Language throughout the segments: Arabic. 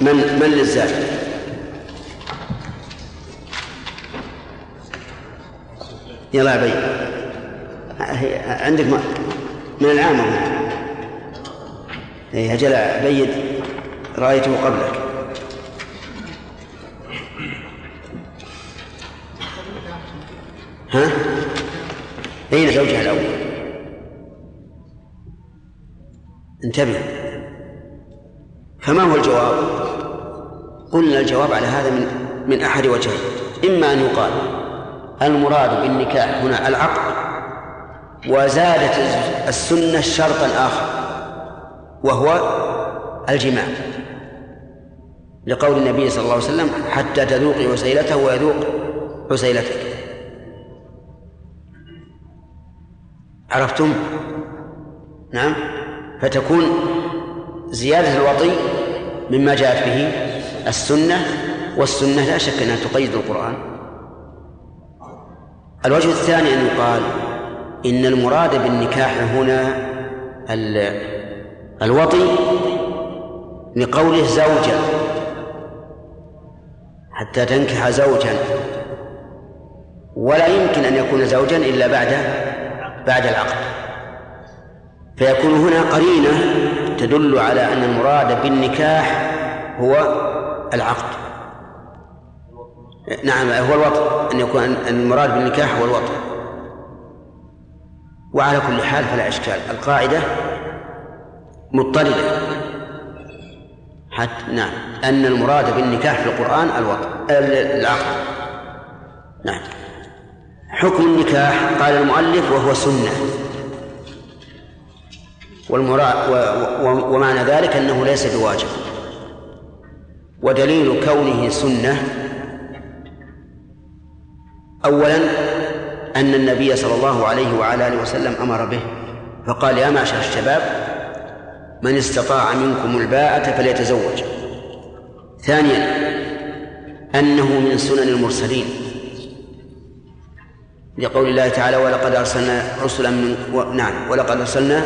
من من للزاد يلا يا بي عندك ما من العام اي أجل بيد رأيته قبلك ها؟ أين زوجها الأول؟ انتبه فما هو الجواب؟ قلنا الجواب على هذا من من أحد وجهين. إما أن يقال المراد بالنكاح هنا العقد وزادت السنة شرطا آخر وهو الجماع. لقول النبي صلى الله عليه وسلم حتى تذوقي عسيلته ويذوق عسيلتك عرفتم؟ نعم. فتكون زيادة الوطي مما جاءت به السنة والسنة لا شك أنها تقيد القرآن. الوجه الثاني أن يقال إن المراد بالنكاح هنا الوطي لقوله زوجا. حتى تنكح زوجا. ولا يمكن أن يكون زوجا إلا بعد بعد العقد. فيكون هنا قرينة تدل على أن المراد بالنكاح هو العقد. نعم هو الوطن. أن يكون المراد بالنكاح هو الوطن. وعلى كل حال فلا إشكال. القاعدة مضطردة. حتى نعم. أن المراد بالنكاح في القرآن الوطن العقد. نعم. حكم النكاح قال المؤلف وهو سنة. والمراد ومعنى ذلك أنه ليس بواجب. ودليل كونه سنة. أولا أن النبي صلى الله عليه وعلى آله وسلم أمر به فقال يا معشر الشباب من استطاع منكم الباءة فليتزوج. ثانيا أنه من سنن المرسلين. لقول الله تعالى ولقد أرسلنا رسلا من و... نعم ولقد أرسلنا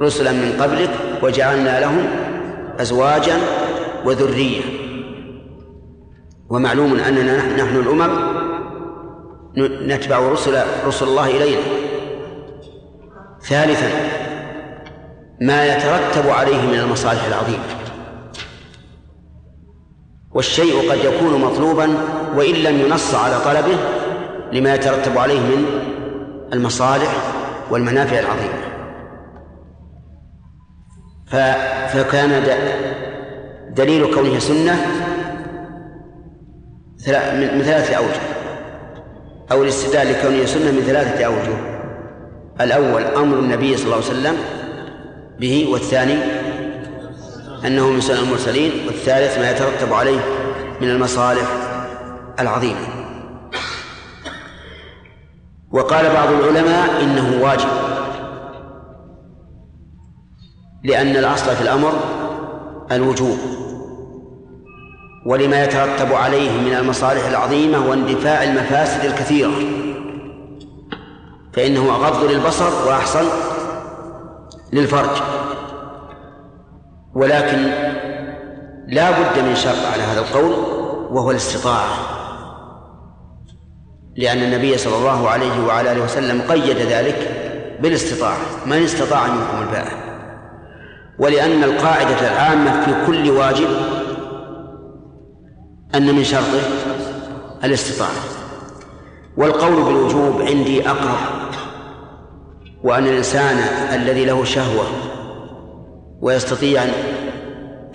رسلا من قبلك وجعلنا لهم أزواجا وذرية. ومعلوم أننا نحن الأمم نتبع رسل رسل الله إلينا. ثالثا ما يترتب عليه من المصالح العظيمة. والشيء قد يكون مطلوبا وإن لم ينص على طلبه لما يترتب عليه من المصالح والمنافع العظيمة. فكان دليل كونه سنة من ثلاثة أوجه. أو الاستدلال لكونه سنة من ثلاثة أوجه. الأول أمر النبي صلى الله عليه وسلم به والثاني أنه من سنن المرسلين والثالث ما يترتب عليه من المصالح العظيمة. وقال بعض العلماء إنه واجب لأن الأصل في الأمر الوجوب. ولما يترتب عليه من المصالح العظيمة واندفاع المفاسد الكثيرة. فإنه أغض للبصر وأحصن للفرج. ولكن لا بد من شرط على هذا القول وهو الاستطاعة. لأن النبي صلى الله عليه وعلى آله وسلم قيد ذلك بالاستطاعة. من استطاع منكم الباءة؟ ولأن القاعدة العامة في كل واجب أن من شرطه الاستطاعة. والقول بالوجوب عندي أقرب وأن الإنسان الذي له شهوة ويستطيع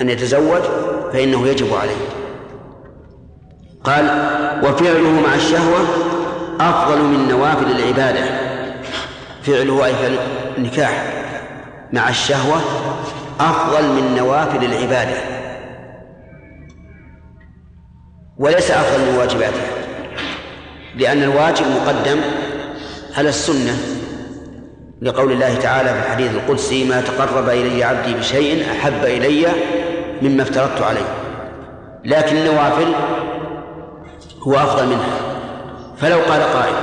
أن يتزوج فإنه يجب عليه. قال وفعله مع الشهوة أفضل من نوافل العبادة. فعله أي فعل النكاح مع الشهوة أفضل من نوافل العبادة. وليس أفضل من واجباتها لأن الواجب مقدم على السنة لقول الله تعالى في الحديث القدسي ما تقرب إلي عبدي بشيء أحب إلي مما افترضت عليه. لكن النوافل هو أفضل منها. فلو قال قائل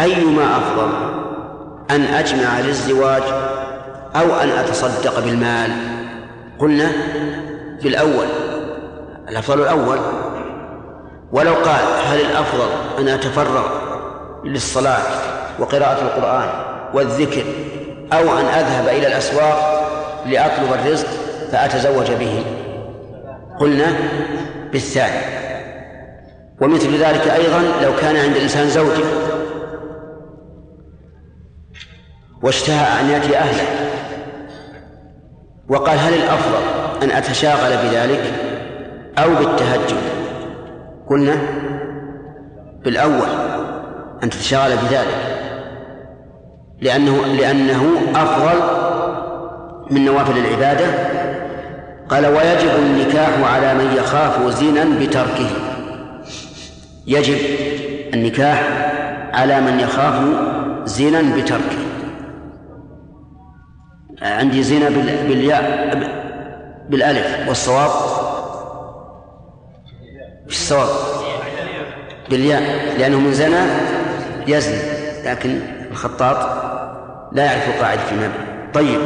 أيما أفضل أن أجمع للزواج أو أن أتصدق بالمال؟ قلنا بالأول الأفضل الأول ولو قال هل الأفضل أن أتفرغ للصلاة وقراءة القرآن والذكر أو أن أذهب إلى الأسواق لأطلب الرزق فأتزوج به؟ قلنا بالثاني. ومثل ذلك أيضا لو كان عند الإنسان زوجة واشتهى أن يأتي أهله وقال هل الأفضل أن أتشاغل بذلك أو بالتهجد؟ قلنا بالأول أن تتشاغل بذلك لأنه لأنه أفضل من نوافل العبادة. قال ويجب النكاح على من يخاف زنا بتركه. يجب النكاح على من يخاف زنا بتركه. عندي زنا بالياء بالألف والصواب. الصواب بالياء لأنه من زنا يزني لكن الخطاط لا يعرف القاعدة فيما طيب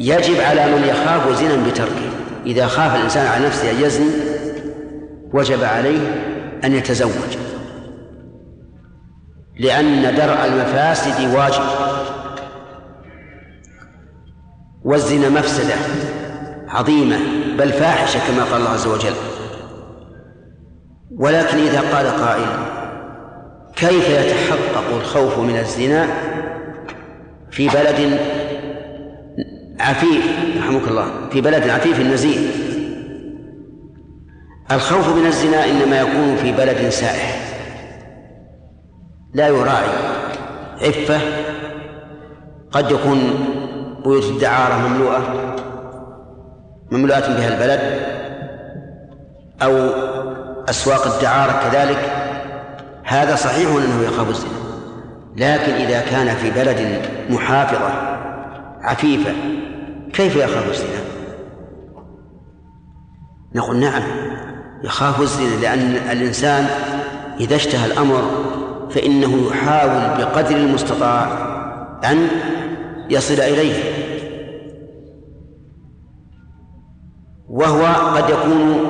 يجب على من يخاف زنا بتركه. إذا خاف الإنسان على نفسه أن يزني وجب عليه أن يتزوج. لأن درء المفاسد واجب. والزنا مفسدة عظيمة بل فاحشة كما قال الله عز وجل. ولكن إذا قال قائل كيف يتحقق الخوف من الزنا في بلد عفيف؟ رحمك الله في بلد عفيف نزيه الخوف من الزنا إنما يكون في بلد سائح. لا يراعي. عفة قد يكون بيوت الدعارة مملوءة مملوءة بها البلد أو أسواق الدعارة كذلك. هذا صحيح أنه يخاف الزنا. لكن إذا كان في بلد محافظة عفيفة كيف يخاف الزنا؟ نقول نعم يخاف الزنا لأن الإنسان إذا اشتهى الأمر فإنه يحاول بقدر المستطاع أن يصل إليه. وهو قد يكون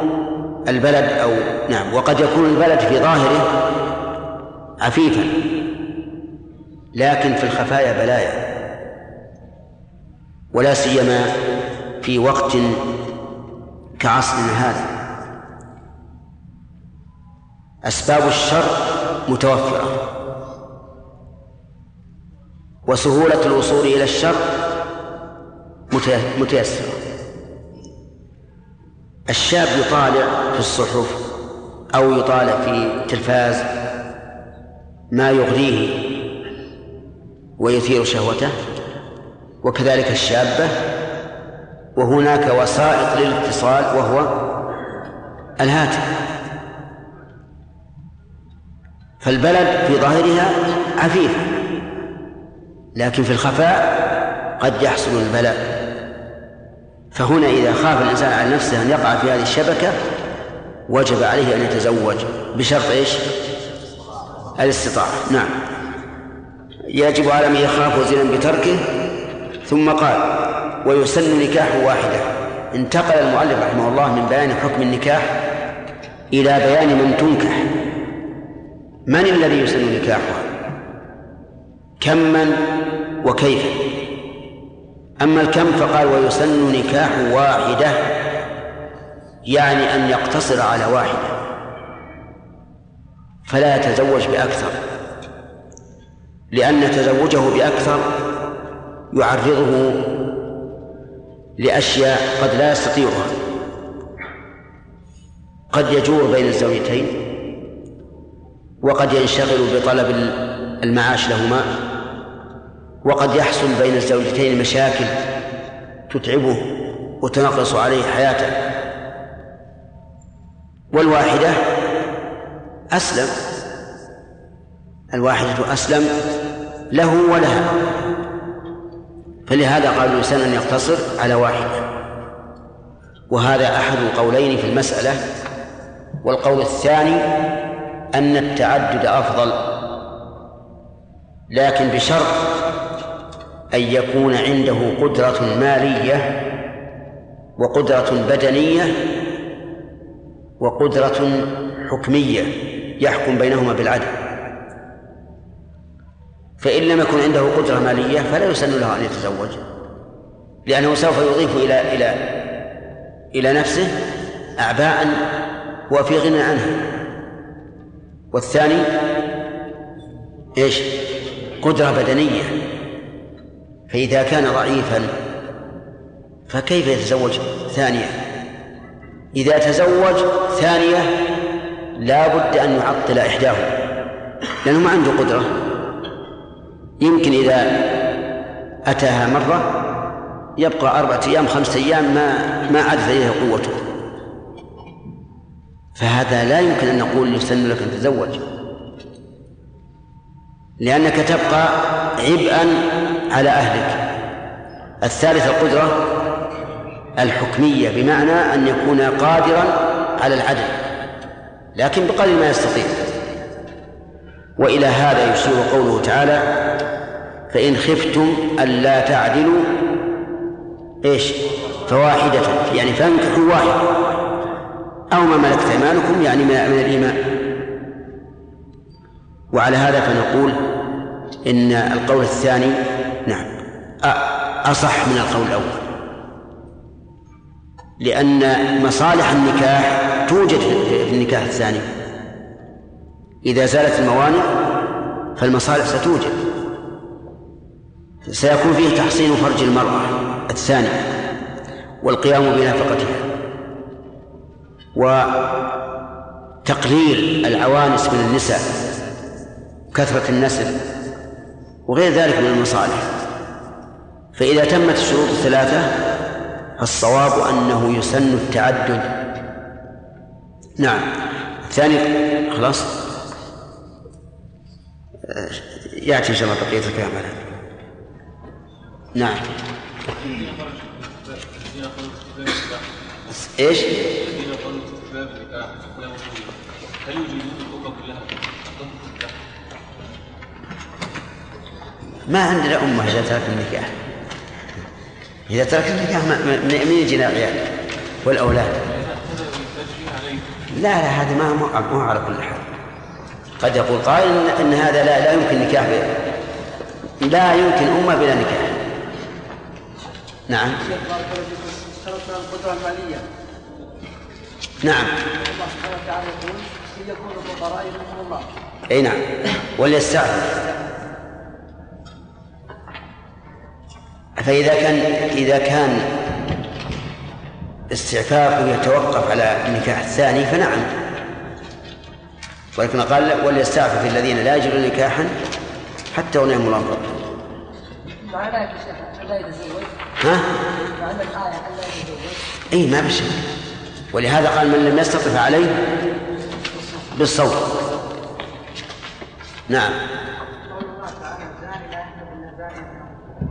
البلد أو نعم وقد يكون البلد في ظاهره عفيفا لكن في الخفايا بلايا ولا سيما في وقت كعصرنا هذا. أسباب الشر متوفرة وسهولة الوصول إلى الشر متيسرة. الشاب يطالع في الصحف أو يطالع في التلفاز ما يغريه ويثير شهوته وكذلك الشابة وهناك وسائط للاتصال وهو الهاتف. فالبلد في ظاهرها عفيف لكن في الخفاء قد يحصل البلاء. فهنا إذا خاف الإنسان على نفسه أن يقع في هذه الشبكة وجب عليه أن يتزوج. بشرط إيش؟ الاستطاعة. نعم. يجب على من يخاف زنا بتركه ثم قال ويسن نكاح واحدة. انتقل المؤلف رحمه الله من بيان حكم النكاح إلى بيان من تنكح. من الذي يسن نكاحها؟ كما وكيف؟ أما الكم فقال ويسن نكاح واحدة يعني أن يقتصر على واحدة فلا يتزوج بأكثر لأن تزوجه بأكثر يعرضه لأشياء قد لا يستطيعها. قد يجور بين الزوجتين وقد ينشغل بطلب المعاش لهما. وقد يحصل بين الزوجتين مشاكل تتعبه وتنقص عليه حياته. والواحدة أسلم. الواحدة أسلم له ولها. فلهذا قال الإنسان أن يقتصر على واحدة. وهذا أحد القولين في المسألة. والقول الثاني أن التعدد أفضل. لكن بشرط أن يكون عنده قدرة مالية وقدرة بدنية وقدرة حكمية يحكم بينهما بالعدل. فإن لم يكن عنده قدرة مالية فلا يسن له أن يتزوج لأنه سوف يضيف إلى إلى إلى نفسه أعباء هو في غنى عنها والثاني إيش؟ قدرة بدنية. فإذا كان ضعيفا فكيف يتزوج ثانية؟ إذا تزوج ثانية لا بد أن يعطل إحداهما لأنه ما عنده قدرة. يمكن إذا أتاها مرة يبقى أربعة أيام خمسة أيام ما ما عادت إليه قوته. فهذا لا يمكن أن نقول يسن لك أن تتزوج لأنك تبقى عبئا على أهلك. الثالث القدرة الحكمية بمعنى أن يكون قادرا على العدل لكن بقدر ما يستطيع. وإلى هذا يشير قوله تعالى فإن خفتم ألا تعدلوا. إيش؟ فواحدة يعني فانكحوا واحدة أو ما ملكت أيمانكم يعني من الإيمان. وعلى هذا فنقول إن القول الثاني نعم. أصح من القول الأول. لأن مصالح النكاح توجد في النكاح الثاني. إذا زالت الموانع فالمصالح ستوجد. سيكون فيه تحصين فرج المرأة الثاني والقيام بنفقتها وتقليل العوانس من النساء كثرة النسل وغير ذلك من المصالح. فإذا تمت الشروط الثلاثة فالصواب أنه يسن التعدد. نعم. الثاني خلاص؟ يأتي إن شاء الله بقية الكلام نعم. إيش؟ هل الأمة كلها؟ ما عندنا أمة إذا ترك النكاح. إذا ترك النكاح من يجينا العيال والأولاد. لا لا هذا ما مو على كل حال. قد يقول قائل إن هذا لا لا يمكن نكاح لا يمكن أمة بلا نكاح. نعم. القدرة المالية نعم. الله سبحانه وتعالى يقول إن يكونوا فقراء يغنيهم الله أي نعم. وليستعفف فإذا كان إذا كان استعفافه يتوقف على النكاح الثاني فنعم. ولكن قال وليستعفف الذين لا يجدون نكاحا حتى وليهم الله فضل ها؟ إي ما بشيء ولهذا قال من لم يستطع عليه بالصوت. نعم.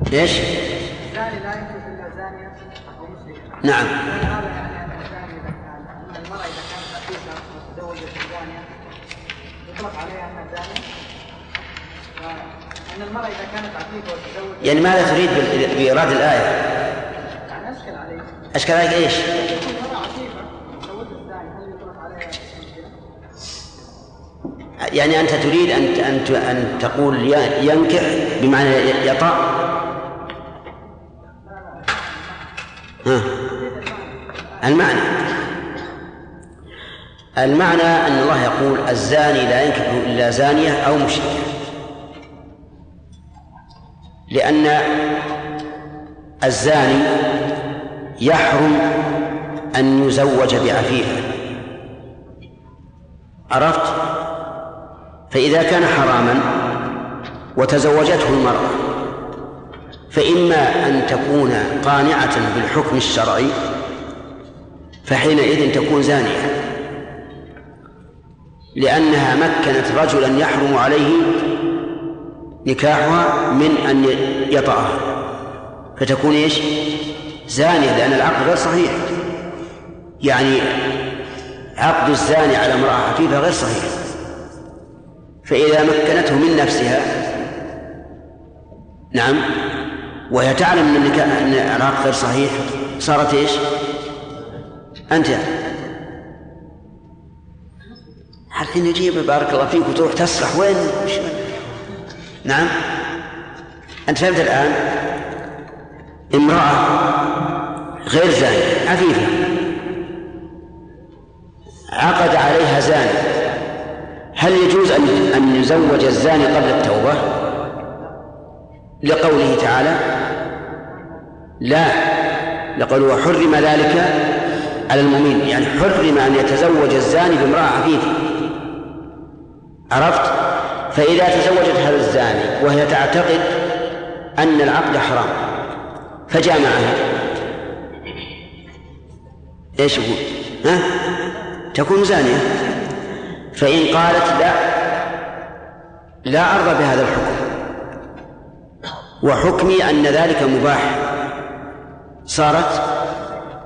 إيش؟ الزاني لا ينكح الا زانيه أو مشركه نعم هذا يعني ان الزاني اذا كان ان المراه اذا كانت عفيفه وتزوجت الزانيه يطلق عليها انها زانيه ان المراه اذا كانت عفيفه وتزوجت يعني ماذا تريد بإيراد الآية؟ يعني أشكل عليك أشكل عليك إيش؟ المراه عفيفه تزوجت الزاني هل يطلق عليها يعني أنت تريد أن أن أن تقول ينكح بمعنى يطأ. ها. المعنى. المعنى أن الله يقول الزاني لا ينكح إلا زانية أو مشركة. لأن الزاني يحرم أن يزوج بعفيفة. عرفت؟ فإذا كان حراما وتزوجته المرأة فإما أن تكون قانعة بالحكم الشرعي فحينئذ تكون زانية لأنها مكنت رجلا يحرم عليه نكاحها من أن يطأها فتكون إيش؟ زانية لأن العقد غير صحيح. يعني عقد الزاني على امرأة عفيفة غير صحيح. فإذا مكنته من نفسها نعم وهي تعلم أن النكاح أن العقد غير صحيح صارت إيش؟ أنت. الحين يجيب بارك الله فيك وتروح تسرح. وين؟ نعم. أنت فهمت الآن؟ امرأة غير زانية عفيفة عقد عليها زاني. هل يجوز أن أن يزوج الزاني قبل التوبة؟ لقوله تعالى لا لقول وحرم ذلك على المؤمن يعني حرم أن يتزوج الزاني بامرأة عفيفة عرفت؟ فإذا تزوجت هذا الزاني وهي تعتقد أن العقد حرام فجامعها إيش يقول؟ ها؟ تكون زانية فإن قالت لا لا أرضى بهذا الحكم. وحكمي أن ذلك مباح. صارت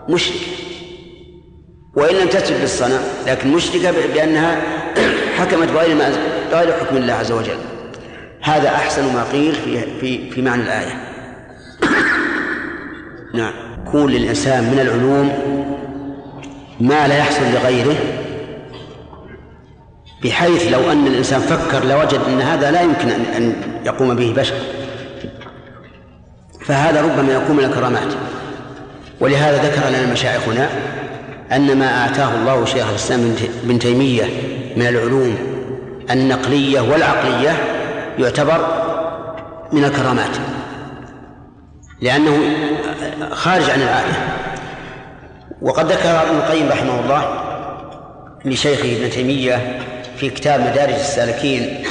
مشركة. وإن لم تسجد بالصنم لكن مشركة بأنها حكمت بغير ما غير حكم الله عز وجل. هذا أحسن ما قيل في في في معنى الآية. نعم. يكون للإنسان من العلوم ما لا يحصل لغيره بحيث لو أن الإنسان فكر لوجد أن هذا لا يمكن أن يقوم به بشر. فهذا ربما يكون من الكرامات. ولهذا ذكر لنا مشايخنا أن ما آتاه الله شيخ الإسلام بن تيمية من العلوم النقلية والعقلية يعتبر من الكرامات. لأنه خارج عن العادة. وقد ذكر ابن القيم رحمه الله لشيخه ابن تيمية في كتاب مدارج السالكين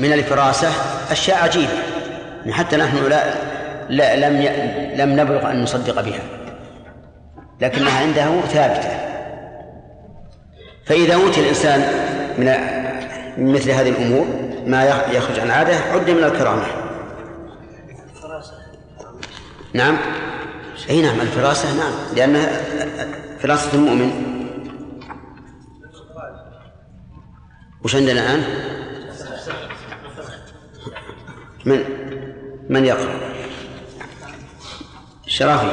من الفراسة أشياء عجيبة حتى نحن لا, لا لم لم نبلغ أن نصدق بها لكنها عنده ثابتة. فإذا أوتي الإنسان من مثل هذه الأمور ما يخرج عن عادة عد من الكرامة. نعم. أي نعم الفراسة نعم لأنها فراسة المؤمن وش عندنا الآن؟ من من يقرأ؟ شرافي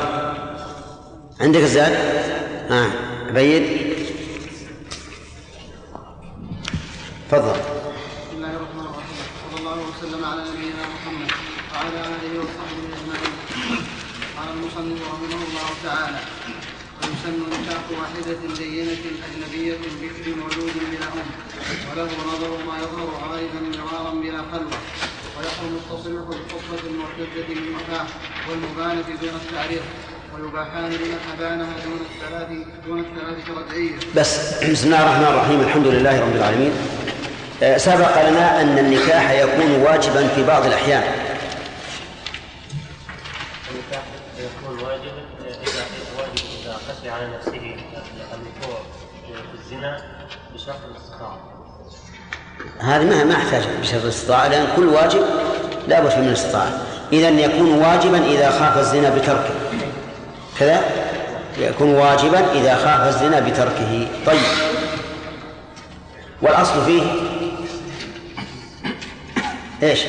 عندك الزاد؟ آه. عبيد تفضل بسم الله الرحمن الرحيم صلى الله وسلم على نبينا محمد وعلى آله وصحبه أجمعين قال المصنف رحمة الله تعالى ويسن نكاح واحدة دينة أجنبية بكر مولود بلا أم وله نظر ما يظهر غالبا مرارا بلا خلوة ويحرم التصريح بالخطبة المعتدة بالنكاح والمبانة دون التعريض ويباحان لمن أبانها دون الثلاث دون الثلاث رجعية. بس بسم الله الرحمن الرحيم الحمد لله رب العالمين. آه، سبق لنا أن النكاح يكون واجبا في بعض الأحيان. النكاح يكون واجبا إذا واجب إذا خشي على نفسه الوقوع في الزنا بشرط الاستطاعة. هذه ما ما أحتاج بشرط الاستطاعة لأن كل واجب لا بد من الاستطاعة. إذا يكون واجبا إذا خاف الزنا بتركه. كذا يكون واجبا إذا خاف الزنا بتركه طيب والأصل فيه إيش؟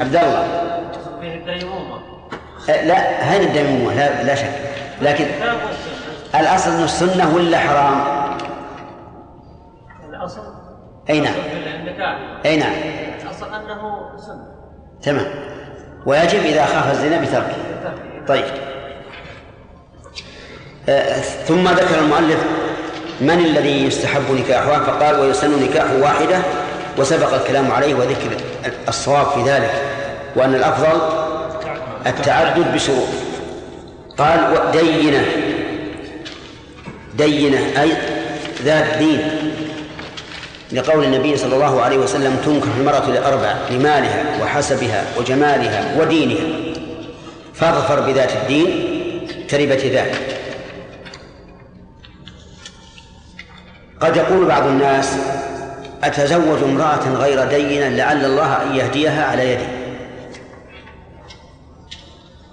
عبد الله الديمومة لا هين الديمومة لا لا شك لكن الأصل أنه السنة ولا حرام؟ أي نعم. أي نعم. الأصل أنه سنة. تمام. ويجب إذا خاف الزنا بتركه. طيب. آه، ثم ذكر المؤلف من الذي يستحب نكاحها؟ فقال ويسن نكاح واحدة وسبق الكلام عليه وذكر الصواب في ذلك وأن الأفضل التعدد بشروط قال دينة. دينة أي ذات دين. لقول النبي صلى الله عليه وسلم تنكح المرأة لأربع لمالها وحسبها وجمالها ودينها. فاظفر بذات الدين تربت ذاك. قد يقول بعض الناس أتزوج امرأة غير دينة لعل الله أن يهديها على يدي.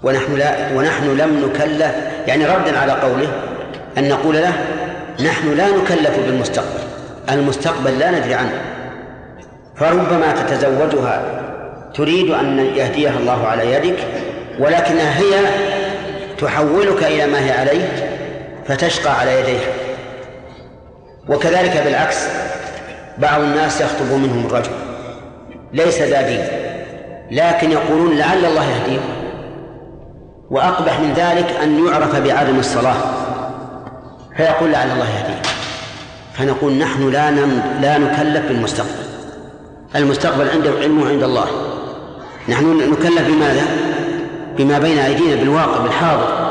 ونحن لا ونحن لم نكلف يعني ردا على قوله أن نقول له نحن لا نكلف بالمستقبل. المستقبل لا ندري عنه. فربما تتزوجها تريد أن يهديها الله على يدك ولكنها هي تحولك إلى ما هي عليه فتشقى على يديها. وكذلك بالعكس بعض الناس يخطب منهم الرجل ليس ذا دين لكن يقولون لعل الله يهديه. وأقبح من ذلك أن يعرف بعدم الصلاة فيقول لعل الله يهديه. فنقول نحن لا لا نكلف بالمستقبل. المستقبل عنده علمه عند الله. نحن نكلف بماذا؟ بما بين أيدينا بالواقع بالحاضر.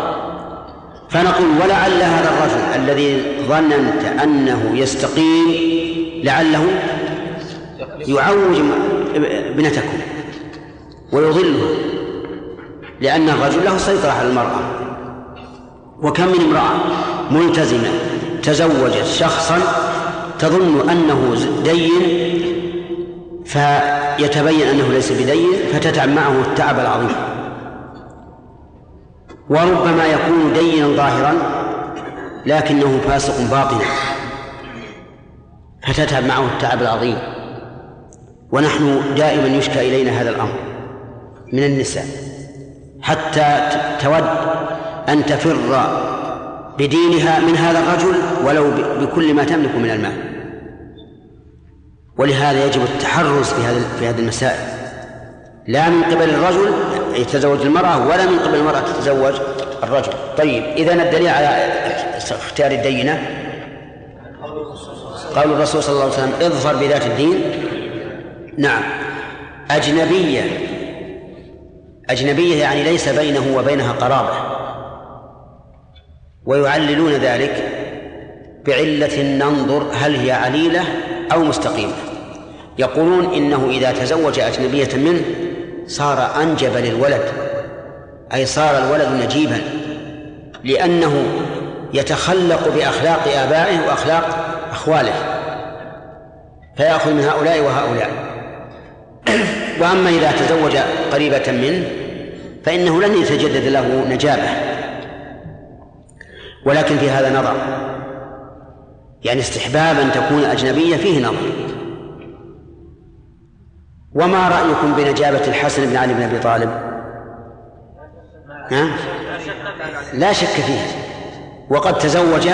فنقول ولعل هذا الرجل الذي ظننت أنه يستقيم لعله يعوج ابنتكم ويضلها لأن الرجل له سيطرة على المرأة. وكم من امرأة ملتزمة تزوجت شخصا تظن أنه دين فيتبين أنه ليس بدين فتتعب معه التعب العظيم. وربما يكون دينا ظاهرا لكنه فاسق باطنا فتتعب معه التعب العظيم. ونحن دائما يشكى إلينا هذا الأمر من النساء حتى تود أن تفر بدينها من هذا الرجل ولو بكل ما تملك من المال. ولهذا يجب التحرز في هذه في هذه المسائل. لا من قبل الرجل يتزوج المرأة ولا من قبل المرأة تتزوج الرجل. طيب إذا الدليل على اختيار الدينة؟ قول الرسول صلى الله عليه وسلم اظفر بذات الدين. نعم. أجنبية. أجنبية يعني ليس بينه وبينها قرابة. ويعللون ذلك بعلة ننظر هل هي عليلة أو مستقيمة. يقولون إنه إذا تزوج أجنبية منه صار أنجب للولد أي صار الولد نجيبا لأنه يتخلق بأخلاق آبائه وأخلاق أخواله فيأخذ من هؤلاء وهؤلاء. وأما إذا تزوج قريبة منه فإنه لن يتجدد له نجابة. ولكن في هذا نظر. يعني استحباب أن تكون أجنبية فيه نظر. وما رأيكم بنجابة الحسن بن علي بن أبي طالب؟ ها؟ لا شك فيه. وقد تزوج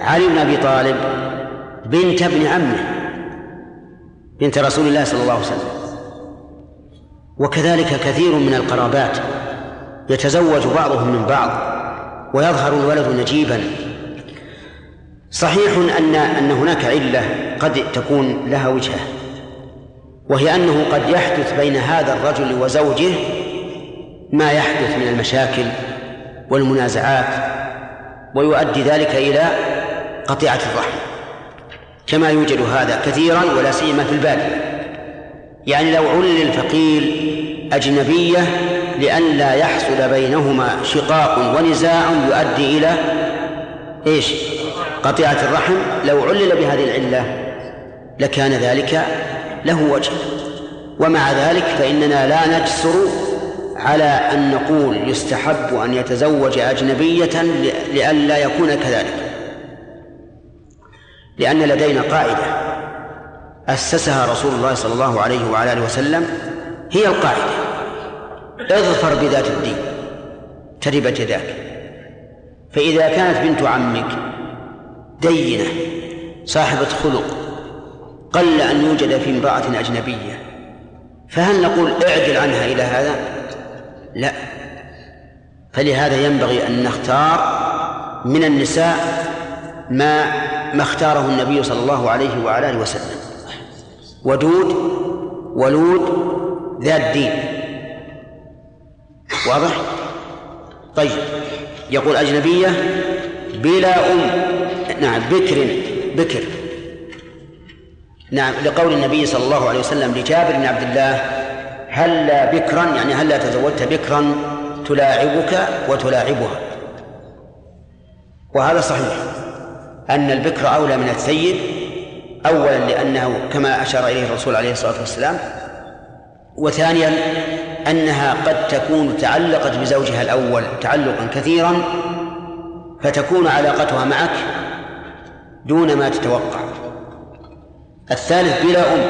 علي بن أبي طالب بنت ابن عمه بنت رسول الله صلى الله عليه وسلم. وكذلك كثير من القرابات يتزوج بعضهم من بعض. ويظهر الولد نجيبا. صحيح أن أن هناك علة قد تكون لها وجهة وهي أنه قد يحدث بين هذا الرجل وزوجه ما يحدث من المشاكل والمنازعات ويؤدي ذلك إلى قطيعة الرحم. كما يوجد هذا كثيرا ولا سيما في البادية. يعني لو علل الفقيل أجنبية لئلا يحصل بينهما شقاق ونزاع يؤدي إلى إيش؟ قطيعة الرحم. لو علل بهذه العلة لكان ذلك له وجه. ومع ذلك فإننا لا نجسر على أن نقول يستحب أن يتزوج أجنبية لئلا يكون كذلك. لأن لدينا قاعدة أسسها رسول الله صلى الله عليه وعلى آله وسلم هي القاعدة. اظفر بذات الدين. تربت يداك فإذا كانت بنت عمك دينة صاحبة خلق قل أن يوجد في امرأة أجنبية فهل نقول اعدل عنها إلى هذا؟ لا. فلهذا ينبغي أن نختار من النساء ما ما اختاره النبي صلى الله عليه وعلى آله وسلم. ودود ولود ذات دين. واضح؟ طيب يقول أجنبية بلا أم. نعم بكر بكر. نعم لقول النبي صلى الله عليه وسلم لجابر بن عبد الله هلا بكرا يعني هلا تزوجت بكرا تلاعبك وتلاعبها. وهذا صحيح أن البكر أولى من الثيب أولا لأنه كما أشار إليه الرسول عليه الصلاة والسلام وثانيا أنها قد تكون تعلقت بزوجها الأول تعلقا كثيرا فتكون علاقتها معك دون ما تتوقع. الثالث بلا أم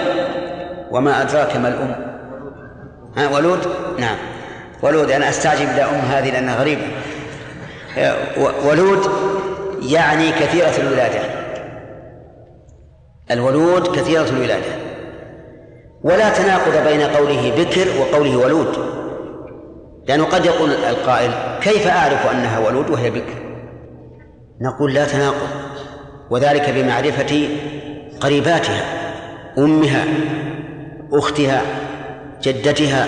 وما أدراك ما الأم؟ ها ولود؟ نعم. ولود أنا أستعجب أم هذه لأنها غريبة. ولود يعني كثيرة الولادة. الولود كثيرة الولادة. ولا تناقض بين قوله بكر وقوله ولود. لأنه قد يقول القائل كيف أعرف أنها ولود وهي بكر؟ نقول لا تناقض وذلك بمعرفة قريباتها أمها أختها جدتها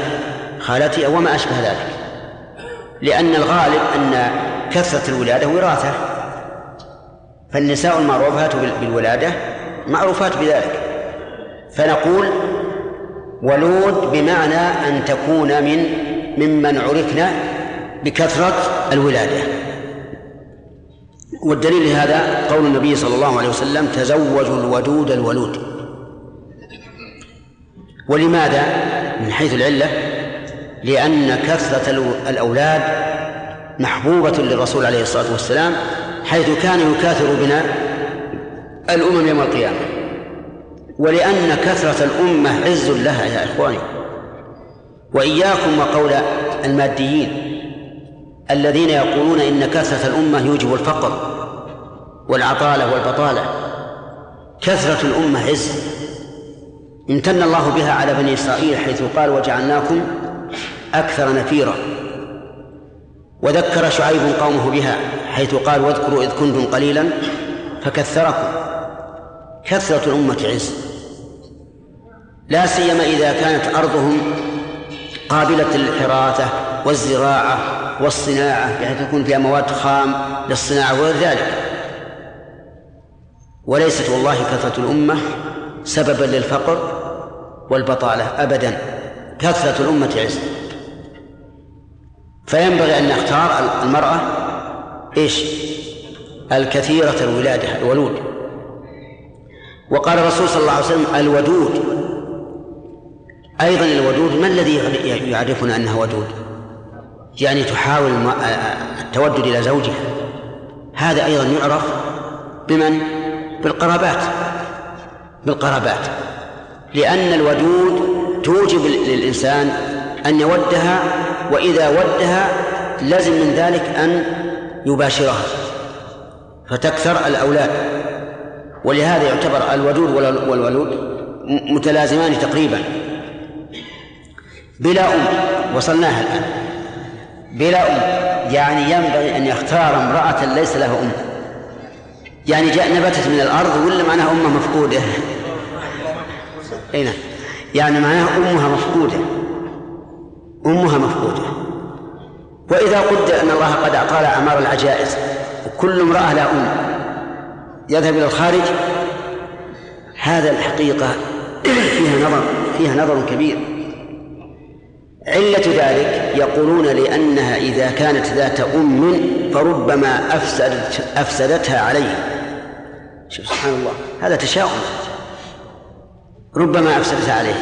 خالتها وما أشبه ذلك. لأن الغالب أن كثرة الولادة وراثة. فالنساء المعروفات بالولادة معروفات بذلك. فنقول ولود بمعنى أن تكون من ممن عرفنا بكثرة الولادة. والدليل لهذا قول النبي صلى الله عليه وسلم تزوجوا الودود الولود. ولماذا؟ من حيث العلة لأن كثرة الأولاد محبوبة للرسول عليه الصلاة والسلام حيث كان يكاثر بنا الأمم يوم القيامة. ولأن كثرة الأمة عز لها يا إخواني. وإياكم وقول الماديين الذين يقولون إن كثرة الأمة يوجب الفقر والعطالة والبطالة. كثرة الأمة عز. امتن الله بها على بني إسرائيل حيث قال وجعلناكم أكثر نفيرا. وذكر شعيب قومه بها حيث قال واذكروا إذ كنتم قليلا فكثركم. كثرة الأمة عز. لا سيما إذا كانت أرضهم قابلة للحراثة والزراعة والصناعة بحيث يكون فيها مواد خام للصناعة وغير ذلك. وليست والله كثرة الأمة سببا للفقر والبطالة أبدا. كثرة الأمة عز. فينبغي أن نختار المرأة إيش؟ الكثيرة الولادة الولود. وقال الرسول صلى الله عليه وسلم الودود. أيضا الودود ما الذي يعرفنا أنها ودود؟ يعني تحاول التودد إلى زوجها. هذا أيضا يعرف بمن؟ بالقرابات. بالقرابات. لأن الودود توجب للإنسان أن يودها وإذا ودها لازم من ذلك أن يباشرها. فتكثر الأولاد. ولهذا يعتبر الودود والولود متلازمان تقريبا. بلا أم وصلناها الآن. بلا أم يعني ينبغي أن يختار امرأة ليس لها أم. يعني جاء نبتت من الأرض ولا معناها أمها مفقودة؟ أين نعم. يعني معناها أمها مفقودة. أمها مفقودة. وإذا قدر أن الله قد أعطى أعمار العجائز وكل امرأة لها أم يذهب إلى الخارج؟ هذا الحقيقة فيها نظر فيها نظر كبير. علة ذلك يقولون لأنها إذا كانت ذات أم فربما أفسدت أفسدتها عليه. شوف سبحان الله هذا تشاؤم. ربما أفسدتها عليه.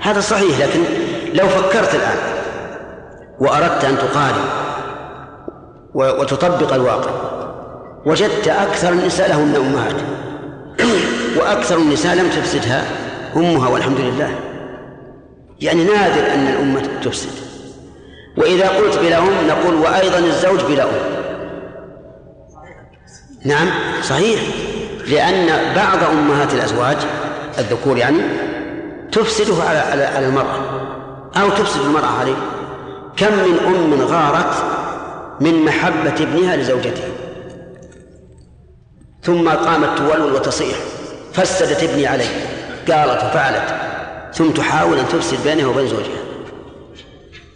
هذا صحيح لكن لو فكرت الآن وأردت أن تقارن وتطبق الواقع وجدت أكثر النساء لهن أمهات وأكثر النساء لم تفسدها أمها والحمد لله. يعني نادر أن الأمة تفسد. وإذا قلت بلا أم نقول وأيضا الزوج بلا أم نعم صحيح. لأن بعض أمهات الأزواج الذكور يعني تفسده على على المرأة. أو تفسد المرأة عليه. كم من أم غارت من محبة ابنها لزوجته. ثم قامت تولول وتصيح. فسدت ابني علي قالت وفعلت. ثم تحاول أن تفسد بينها وبين زوجها.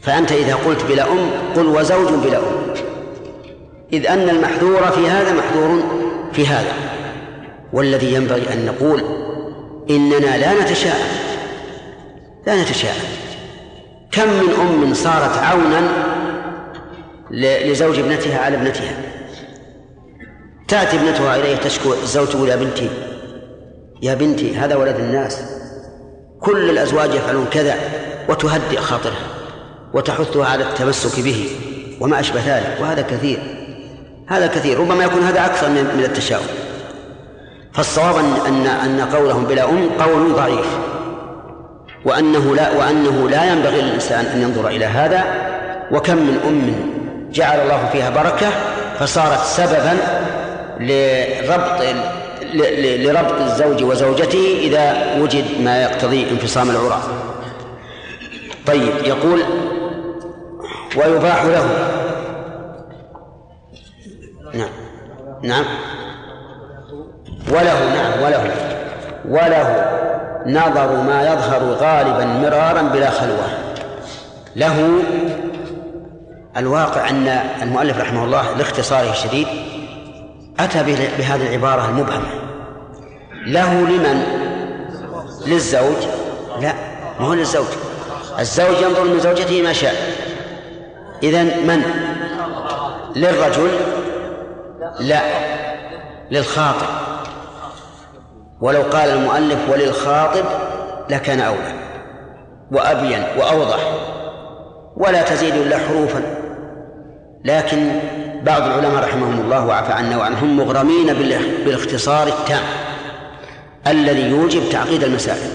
فأنت إذا قلت بلا أم قل وزوج بلا أم. إذ أن المحذور في هذا محذور في هذا. والذي ينبغي أن نقول إننا لا نتشاءم. لا نتشاءم. كم من أم صارت عونا لزوج ابنتها على ابنتها. تأتي ابنتها إليه تشكو الزوج يا بنتي يا بنتي هذا ولد الناس. كل الأزواج يفعلون كذا وتهدئ خاطرها وتحثها على التمسك به وما أشبه ذلك وهذا كثير هذا كثير ربما يكون هذا أكثر من التشاؤم. فالصواب أن أن قولهم بلا أم قول ضعيف. وأنه لا وأنه لا ينبغي للإنسان أن ينظر إلى هذا وكم من أم جعل الله فيها بركة فصارت سببا لربط لربط الزوج وزوجته إذا وجد ما يقتضي انفصام العراة طيب يقول ويباح له. نعم. نعم. وله نعم وله. وله نظر ما يظهر غالبا مرارا بلا خلوة. له الواقع أن المؤلف رحمه الله لاختصاره الشديد أتى بهذه العبارة المبهمة. له لمن؟ للزوج؟ لا ما هو للزوج. الزوج ينظر من زوجته ما شاء. إذا من؟ للرجل؟ لا للخاطب. ولو قال المؤلف وللخاطب لكان أولى وأبين وأوضح ولا تزيد إلا حروفا. لكن بعض العلماء رحمهم الله وعفى عنا وعنهم مغرمين بالاختصار التام. الذي يوجب تعقيد المسائل.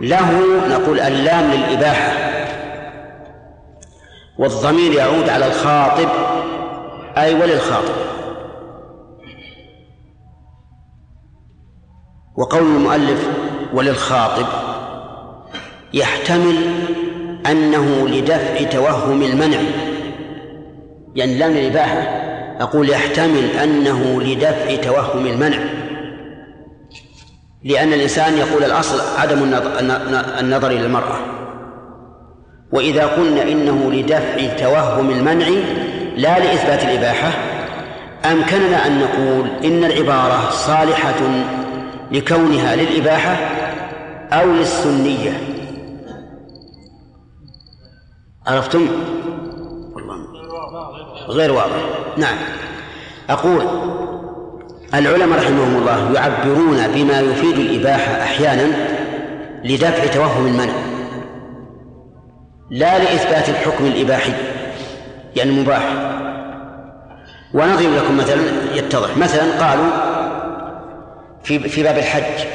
له نقول اللام للإباحة. والضمير يعود على الخاطب أي وللخاطب. وقول المؤلف وللخاطب يحتمل أنه لدفع توهم المنع. يعني لام الإباحة أقول يحتمل أنه لدفع توهم المنع. لأن الإنسان يقول الأصل عدم النظر إلى المرأة. وإذا قلنا إنه لدفع توهم المنع لا لإثبات الإباحة أمكننا أن نقول إن العبارة صالحة لكونها للإباحة أو للسنية. عرفتم؟ غير واضح. نعم. أقول العلماء رحمهم الله يعبرون بما يفيد الإباحة أحيانا لدفع توهم المنع لا لإثبات الحكم الإباحي يعني مباح ونضرب لكم مثلا يتضح. مثلا قالوا في في باب الحج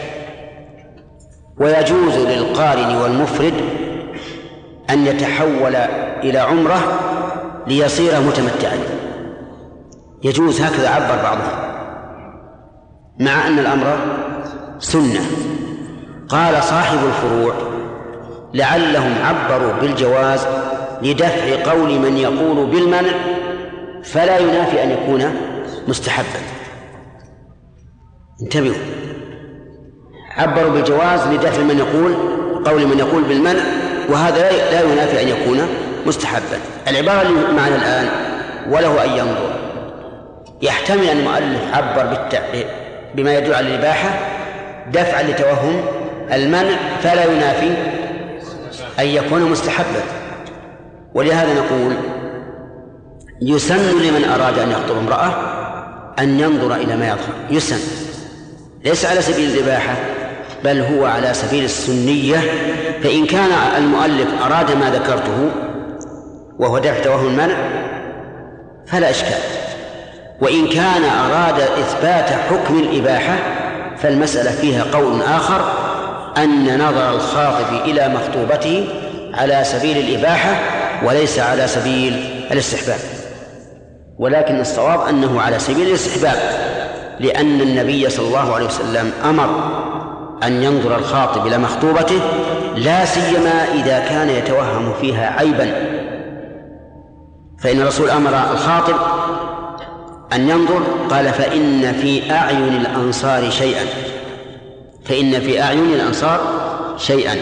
ويجوز للقارن والمفرد أن يتحول إلى عمرة ليصير متمتعا. يجوز هكذا عبر بعضهم. مع أن الأمر سنة. قال صاحب الفروع لعلهم عبروا بالجواز لدفع قول من يقول بالمنع فلا ينافي أن يكون مستحبا. انتبهوا. عبروا بالجواز لدفع من يقول قول من يقول بالمنع وهذا لا ينافي أن يكون مستحبا. العبارة اللي معنا الآن وله أن ينظر. يحتمل أن المؤلف عبر بما يدل على الإباحة دفعا لتوهم المنع فلا ينافي أن يكون مستحبا. ولهذا نقول يسن لمن أراد أن يخطب امرأة أن ينظر إلى ما يظهر. يسن. ليس على سبيل الإباحة بل هو على سبيل السنية. فإن كان المؤلف أراد ما ذكرته وهو دفع توهم المنع فلا إشكال. وإن كان أراد إثبات حكم الإباحة فالمسألة فيها قول آخر أن نظر الخاطب إلى مخطوبته على سبيل الإباحة وليس على سبيل الاستحباب. ولكن الصواب أنه على سبيل الاستحباب لأن النبي صلى الله عليه وسلم أمر أن ينظر الخاطب إلى مخطوبته لا سيما إذا كان يتوهم فيها عيبا. فإن الرسول أمر الخاطب أن ينظر قال فإن في أعين الأنصار شيئا. فإن في أعين الأنصار شيئا.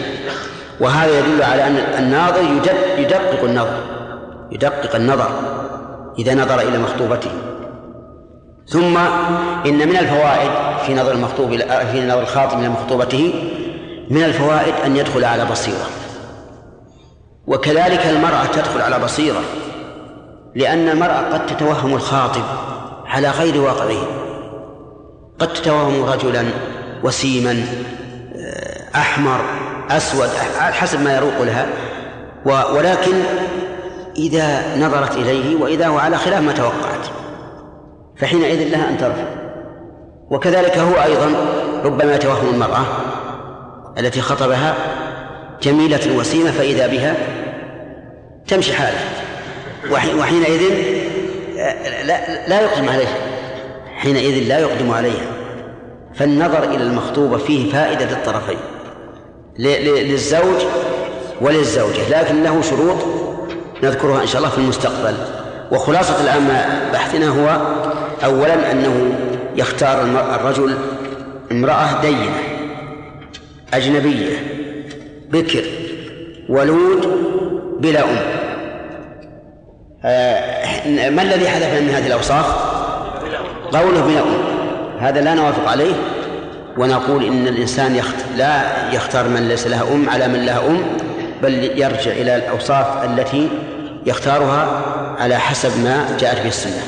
وهذا يدل على أن الناظر يدقق النظر يدقق النظر إذا نظر إلى مخطوبته. ثم إن من الفوائد في نظر المخطوب في نظر الخاطب إلى مخطوبته من الفوائد أن يدخل على بصيرة. وكذلك المرأة تدخل على بصيرة لأن المرأة قد تتوهم الخاطب. على غير واقعه. قد تتوهم رجلا وسيما آه، أحمر أسود على حسب ما يروق لها. ولكن إذا نظرت إليه وإذا هو على خلاف ما توقعت. فحينئذ لها أن ترفع. وكذلك هو أيضا ربما يتوهم المرأة التي خطبها جميلة وسيمة فإذا بها تمشي حالها. وحينئذ لا لا يقدم عليه حينئذ لا يقدم عليها. فالنظر إلى المخطوبة فيه فائدة للطرفين. للزوج وللزوجة. لكن له شروط نذكرها إن شاء الله في المستقبل. وخلاصة الآن بحثنا هو أولا أنه يختار الرجل امرأة دينة أجنبية بكر ولود بلا أم. ما الذي حدث من هذه الأوصاف؟ قوله أم هذا لا نوافق عليه ونقول إن الإنسان يخت... لا يختار من ليس لها أم على من لها أم بل يرجع إلى الأوصاف التي يختارها على حسب ما جاءت به السنة.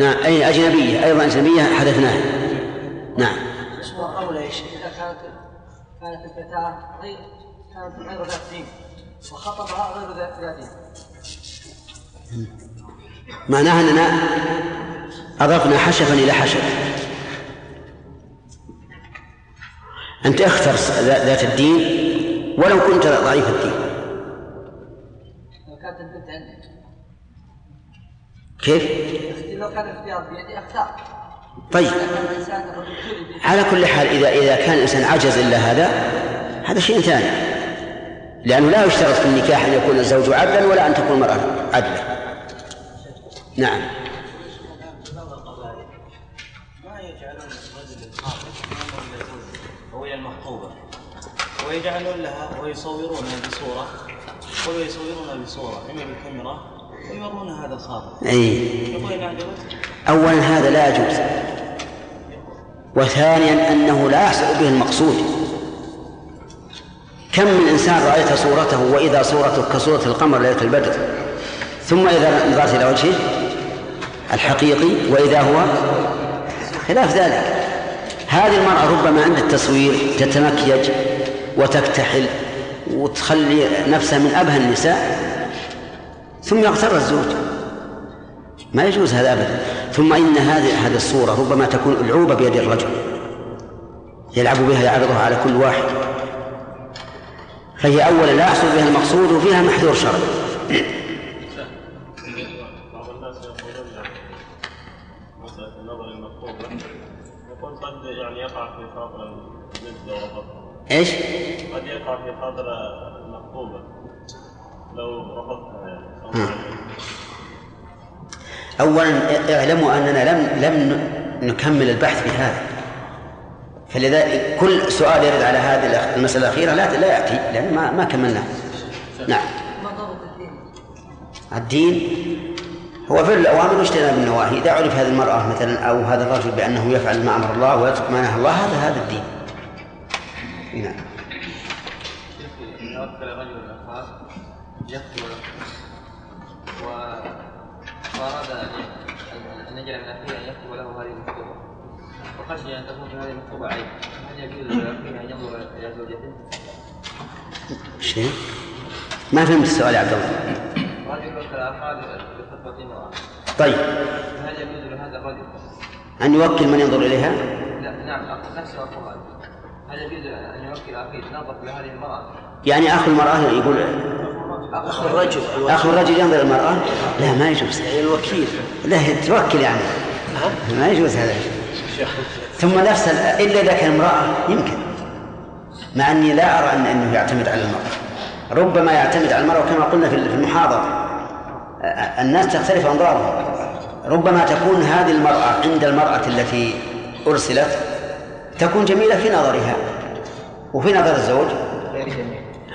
نعم أي أجنبية أيضا أجنبية حدثناها نعم. أولى يا شيخ إذا كانت كانت الفتاة غير كانت غير ذات وخطبها غير ذات دين معناها أننا أضفنا حشفا إلى حشف. أنت أختر ذات الدين ولو كنت ضعيف الدين. كيف؟ لو كان بيدي أختار. طيب. على كل حال إذا إذا كان الإنسان عجز إلا هذا هذا شيء ثاني. لأنه لا يشترط في النكاح أن يكون الزوج عدلا ولا أن تكون المرأة عدلا. نعم. المخطوبة ويجعلون لها ويصورونها بصورة. ويصورونها بصورة. إما بالكاميرا. ويورون هذا الخاطب أي. أولا هذا لا يجوز. وثانيا أنه لا يحصل به المقصود. كم من إنسان رأيت صورته وإذا صورته كصورة القمر ليلة البدر؟ ثم إذا نظرت إلى وجهه الحقيقي وإذا هو خلاف ذلك. هذه المرأة ربما عند التصوير تتمكيج وتكتحل وتخلي نفسها من أبهى النساء ثم يغتر الزوج. ما يجوز هذا أبدا. ثم إن هذه هذه الصورة ربما تكون ألعوبة بيد الرجل يلعب بها يعرضها على كل واحد. فهي أولا لا يحصل بها المقصود وفيها محذور شرعي بعض الناس يقولون مسألة النظر قد يعني يقع في خاطر إيش؟ قد يقع في خاطر المخطوبة لو رفضتها يعني. أولا اعلموا أننا لم لم نكمل البحث في هذا فلذلك كل سؤال يرد على هذه المسألة الأخيرة لا لا يأتي لأن ما ما كملناه. نعم. الدين هو فعل الأوامر واجتناب النواهي. إذا عرف هذه المرأة مثلا أو هذا الرجل بأنه يفعل ما أمر الله ويترك ما نهى الله هذا هذا الدين. نعم. وأراد أن يجعل من أخيه أن يكتب له هذه المكتوبة. وخشي أن تكون في هذه المكتوبة عيب. هل يجوز لأخيه أن ينظر إلى زوجته؟ شيء ما فهمت السؤال يا عبد الله. رجل وكل أخاه بخطبة امرأة طيب. هل يجوز لهذا الرجل؟ أن يوكل من ينظر إليها؟ لا نعم أخ نفسه أخوها هل يجوز أن يوكل أخيه نظر لهذه المرأة؟ يعني أخو المرأة يقول أخ الرجل. أخو الرجل ينظر المرأة؟ لا ما يجوز. الوكيل. لا توكل يعني. ما يجوز هذا. ثم نفس إلا إذا كان امرأة يمكن. مع أني لا أرى أن أنه يعتمد على المرأة. ربما يعتمد على المرأة كما قلنا في المحاضرة. الناس تختلف أنظارهم ربما تكون هذه المرأة عند المرأة التي أرسلت تكون جميلة في نظرها وفي نظر الزوج.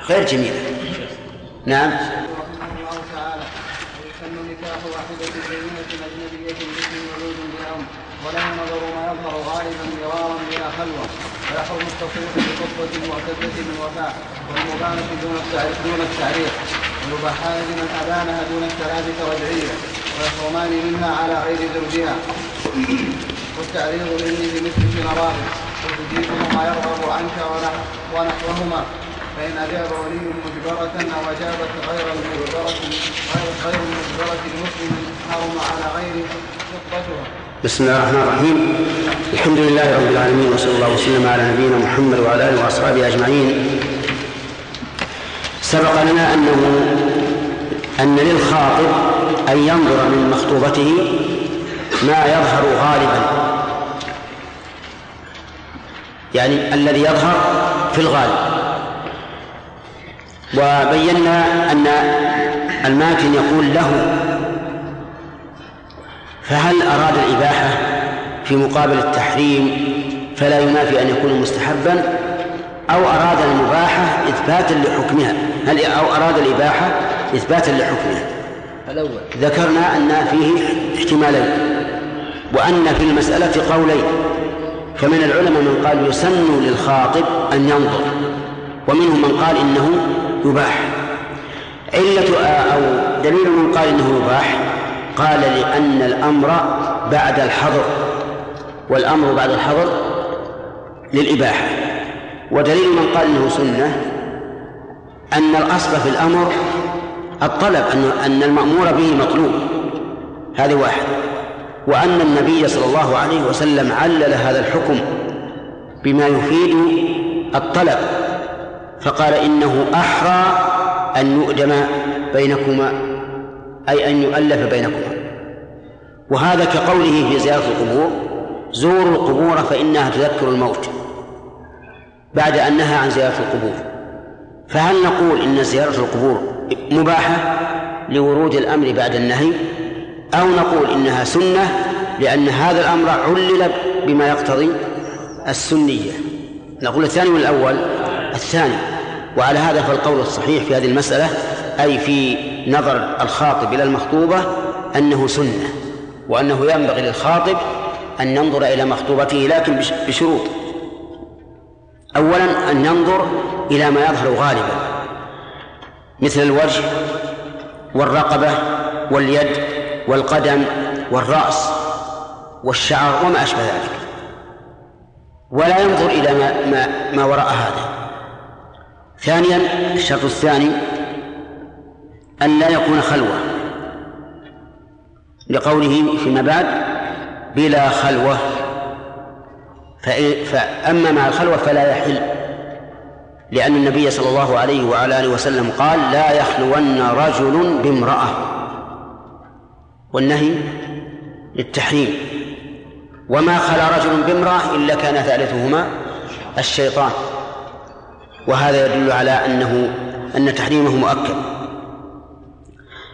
غير جميلة. نعم رحمه الله تعالى ويسن نكاح واحدة زينة أجنبية باسم ولود بأم ولا ينظر ما يظهر غالبا مرارا بلا خلوة. ويحرم التصريح بخطبة معتدة من وفاء. والمبانة دون التعريف دون التعريف. ويباحان لمن أبانها دون الثلاثة رجعية ويحرمان منها على غير زوجها. والتعريض مني بمثل شنراه وتجيبه ما يرغب عنك ونحو- ونحوهما. فإن أجاب ولي مجبرة أو أجابت غير المجبرة غير غير المجبرة المسلم حرم على غير خطبتها بسم الله الرحمن الرحيم. الحمد لله رب العالمين وصلى الله وسلم على نبينا محمد وعلى آله وأصحابه أجمعين. سبق لنا انه أن للخاطب أن ينظر من مخطوبته ما يظهر غالبا. يعني الذي يظهر في الغالب. وبينا أن الماكن يقول له فهل أراد الإباحة في مقابل التحريم فلا ينافي أن يكون مستحبا؟ أو أراد المباحة إثباتا لحكمها؟ هل أو أراد الإباحة إثباتا لحكمها؟ الأول. ذكرنا أن فيه احتمالين وأن في المسألة قولين. فمن العلماء من قال يسن للخاطب أن ينظر ومنهم من قال إنه يباح. علة أو دليل من قال إنه يباح قال لأن الأمر بعد الحظر والأمر بعد الحظر للإباحة. ودليل من قال إنه سنة أن الأصل في الأمر الطلب أن أن المأمور به مطلوب. هذه واحد. وأن النبي صلى الله عليه وسلم علل هذا الحكم بما يفيد الطلب فقال إنه أحرى أن يؤدم بينكما. أي أن يؤلف بينكما وهذا كقوله في زيارة القبور زوروا القبور فإنها تذكر الموت بعد أن نهى عن زيارة القبور. فهل نقول إن زيارة القبور مباحة لورود الأمر بعد النهي؟ أو نقول إنها سنة لأن هذا الأمر علل بما يقتضي السنية؟ نقول الثاني والأول الثاني. وعلى هذا فالقول الصحيح في هذه المسألة أي في نظر الخاطب إلى المخطوبة أنه سنة وأنه ينبغي للخاطب أن ينظر إلى مخطوبته لكن بشروط. أولا أن ينظر إلى ما يظهر غالبا مثل الوجه والرقبة واليد والقدم والرأس والشعر وما أشبه ذلك. ولا ينظر إلى ما, ما, ما وراء هذا. ثانيا الشرط الثاني أن لا يكون خلوة. لقوله فيما بعد بلا خلوة. فأما مع الخلوة فلا يحل لأن النبي صلى الله عليه وعلى آله وسلم قال لا يخلون رجل بامرأة. والنهي للتحريم. وما خلا رجل بامرأة إلا كان ثالثهما الشيطان. وهذا يدل على أنه أن تحريمه مؤكد.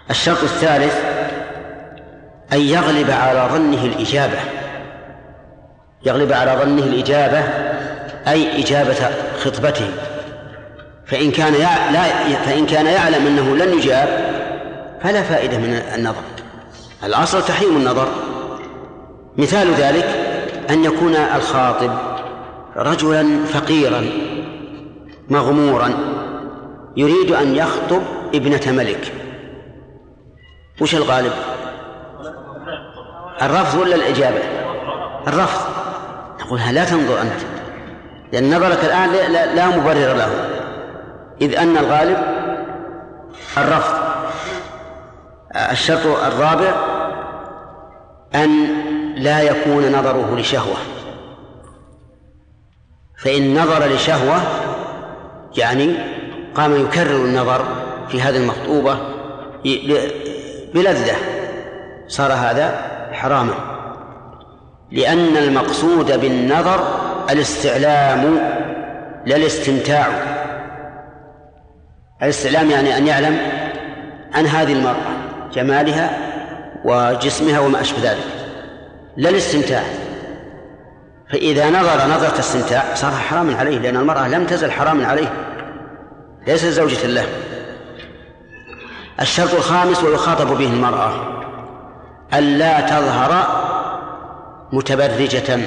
الشرط الثالث أن يغلب على ظنه الإجابة. يغلب على ظنه الإجابة أي إجابة خطبته. فإن كان. لا فإن كان يعلم أنه لن يجاب فلا فائدة من النظر. الأصل تحريم النظر. مثال ذلك أن يكون الخاطب رجلا فقيرا مغمورا يريد أن يخطب ابنة ملك. وش الغالب؟ الرفض ولا الإجابة؟ الرفض. نقول لا تنظر أنت. لأن نظرك الآن لا, لا مبرر له. إذ أن الغالب الرفض. الشرط الرابع أن لا يكون نظره لشهوة. فإن نظر لشهوة يعني قام يكرر النظر في هذه المخطوبة بلذة. صار هذا حراما. لأن المقصود بالنظر الاستعلام لا الاستمتاع الاستعلام يعني أن يعلم عن هذه المرأة جمالها وجسمها وما أشبه ذلك. لا الاستمتاع فإذا نظر نظرة استمتاع صار حراما عليه لأن المرأة لم تزل حراما عليه. ليس زوجة له. الشرط الخامس ويخاطب به المرأة ألا تظهر متبرجة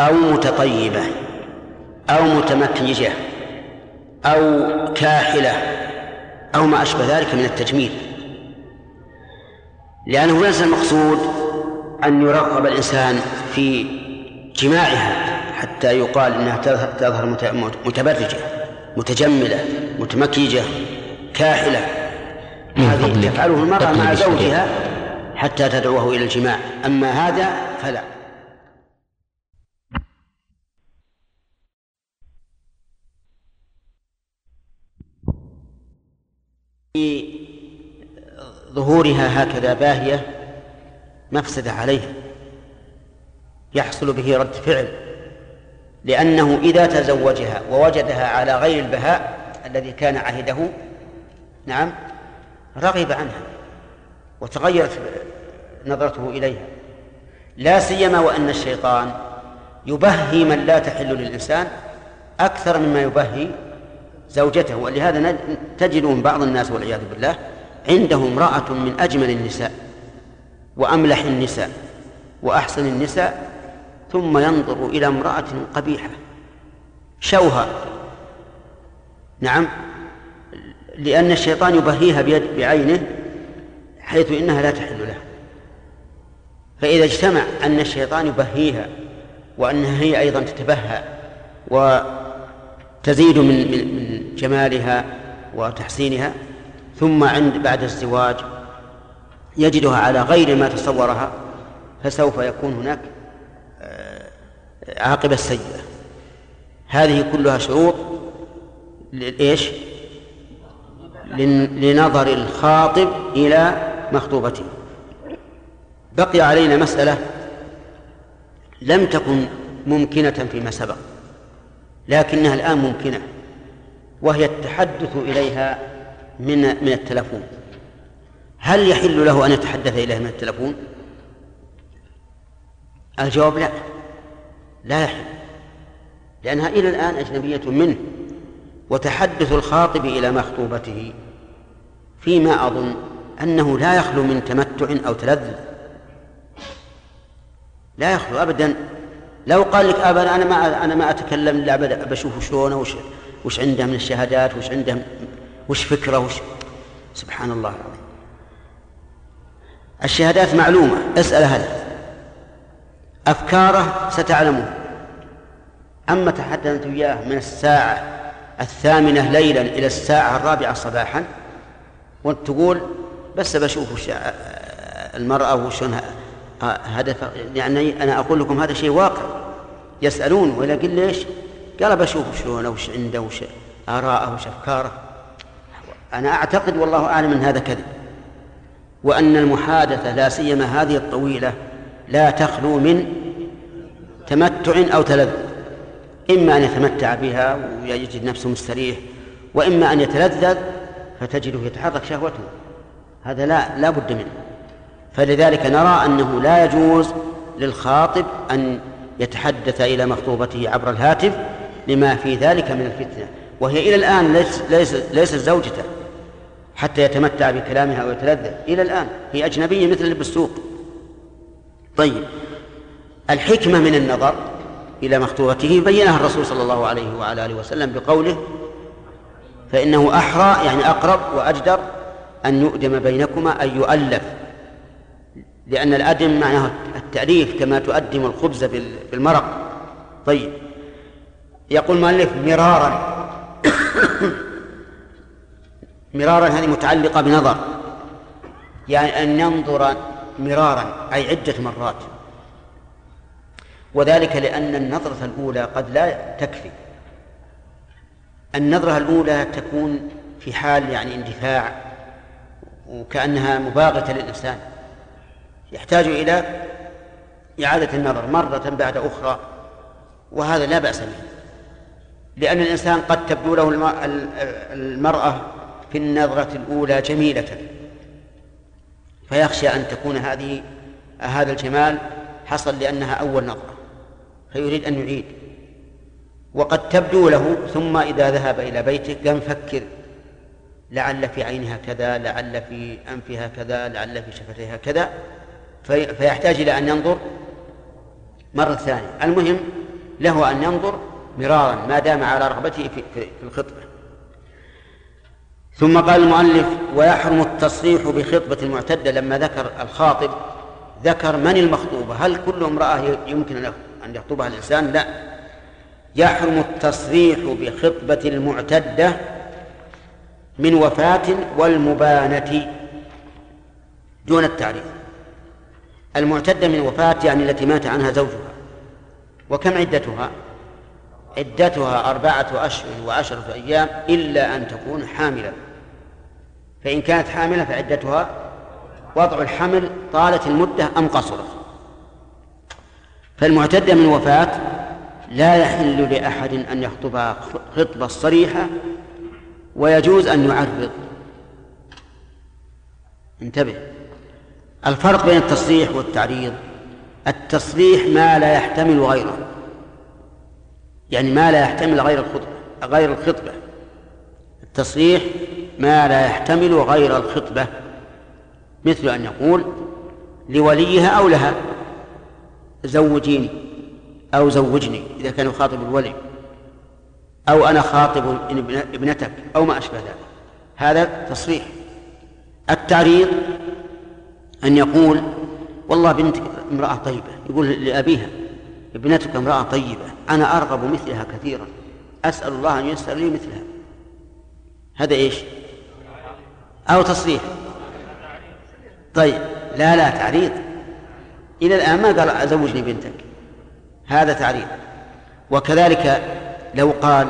أو متطيبة أو متمكيجة أو كاحلة أو ما أشبه ذلك من التجميل. لأنه ليس المقصود أن يرغب الإنسان في جماعها حتى يقال إنها تظهر متبرجة متجملة متمكيجة كاحلة هذه تفعله المرأة مع زوجها حتى تدعوه إلى الجماع. أما هذا فلا. في ظهورها هكذا باهية مفسدة عليها. يحصل به رد فعل. لأنه إذا تزوجها ووجدها على غير البهاء الذي كان عهده نعم رغب عنها وتغيرت نظرته إليها. لا سيما وأن الشيطان يبهي من لا تحل للإنسان أكثر مما يبهي زوجته ولهذا تجد من بعض الناس والعياذ بالله عنده امرأة من أجمل النساء وأملح النساء وأحسن النساء ثم ينظر إلى امرأة قبيحة شوها نعم. لأن الشيطان يبهيها بيد بعينه حيث إنها لا تحل له فإذا اجتمع أن الشيطان يبهيها وأنها هي أيضا تتبهى وتزيد من من جمالها وتحسينها ثم عند بعد الزواج يجدها على غير ما تصورها فسوف يكون هناك آه، عاقبة سيئة هذه كلها شروط إيش؟ لنظر الخاطب إلى مخطوبته. بقي علينا مسألة لم تكن ممكنة فيما سبق لكنها الآن ممكنة وهي التحدث إليها من من التلفون. هل يحل له أن يتحدث إليها من التلفون؟ الجواب لا. لا يحل لأنها إلى الآن أجنبية منه. وتحدث الخاطب إلى مخطوبته فيما أظن أنه لا يخلو من تمتع أو تلذذ. لا يخلو أبدا. لو قال لك أبدا أنا ما أنا ما أتكلم إلا بشوف شلونه وش وش عنده من الشهادات وش عنده وش فكرة وش سبحان الله العظيم. الشهادات معلومة. اسأل هذا أفكاره ستعلمون أما تحدثت وياه من الساعة الثامنة ليلا إلى الساعة الرابعة صباحا وتقول بس بشوف المرأة وشون هذا يعني أنا أقول لكم هذا شيء واقع. يسألون ولا قل ليش؟ قال بشوف شلون وش عنده وش آراءه وش أفكاره. أنا أعتقد والله أعلم أن هذا كذب. وأن المحادثة لا سيما هذه الطويلة لا تخلو من تمتع أو تلذذ. إما أن يتمتع بها ويجد نفسه مستريح وإما أن يتلذذ فتجده يتحرك شهوته. هذا لا لا بد منه. فلذلك نرى أنه لا يجوز للخاطب أن يتحدث إلى مخطوبته عبر الهاتف لما في ذلك من الفتنة. وهي إلى الآن ليس ليس ليست زوجته حتى يتمتع بكلامها ويتلذذ. إلى الآن. هي أجنبية مثل اللي بالسوق. طيب. الحكمة من النظر. إلى مخطوبته بينها الرسول صلى الله عليه وعلى آله وسلم بقوله فإنه أحرى يعني أقرب وأجدر أن يؤدم بينكما أن يؤلف. لأن الأدم معناه التأليف كما تؤدم الخبز بالمرق. طيب. يقول المؤلف مرارا. مرارا هذه متعلقة بنظر. يعني أن ينظر مرارا أي عدة مرات. وذلك لأن النظرة الأولى قد لا تكفي. النظرة الأولى تكون في حال يعني اندفاع وكأنها مباغتة للإنسان. يحتاج إلى إعادة النظر مرة بعد أخرى وهذا لا بأس به. لأن الإنسان قد تبدو له المرأة في النظرة الأولى جميلة. فيخشى أن تكون هذه هذا الجمال حصل لأنها أول نظرة. فيريد أن يعيد. وقد تبدو له ثم إذا ذهب إلى بيته قام فكر لعل في عينها كذا لعل في أنفها كذا لعل في شفتيها كذا. في فيحتاج إلى أن ينظر مرة ثانية. المهم له أن ينظر مرارا ما دام على رغبته في, في, الخطبة. ثم قال المؤلف ويحرم التصريح بخطبة المعتدة لما ذكر الخاطب. ذكر من المخطوبة؟ هل كل امرأة يمكن أن يخطبها الإنسان؟ لا. يحرم التصريح بخطبة المعتدة من وفاة والمبانة دون التعريف. المعتدة من وفاة يعني التي مات عنها زوجها. وكم عدتها؟ عدتها أربعة أشهر وعشرة أيام إلا أن تكون حاملا فإن كانت حاملة فعدتها وضع الحمل طالت المدة أم قصرت. فالمعتدة من وفاة لا يحل لأحد أن يخطبها خطبة صريحة ويجوز أن يعرض. انتبه. الفرق بين التصريح والتعريض. التصريح ما لا يحتمل غيره. يعني ما لا يحتمل غير الخطبة غير الخطبة. التصريح ما لا يحتمل غير الخطبة. مثل أن يقول لوليها أو لها. زوجيني أو زوجني إذا كان يخاطب الولي أو أنا خاطب ابنتك أو ما أشبه ذلك. هذا تصريح. التعريض أن يقول والله بنتك امرأة طيبة يقول لأبيها ابنتك امرأة طيبة أنا أرغب مثلها كثيرا أسأل الله أن ييسر لي مثلها. هذا إيش؟ أو تصريح. طيب لا لا تعريض. إلى الآن ما قال زوجني بنتك؟ هذا تعريض وكذلك لو قال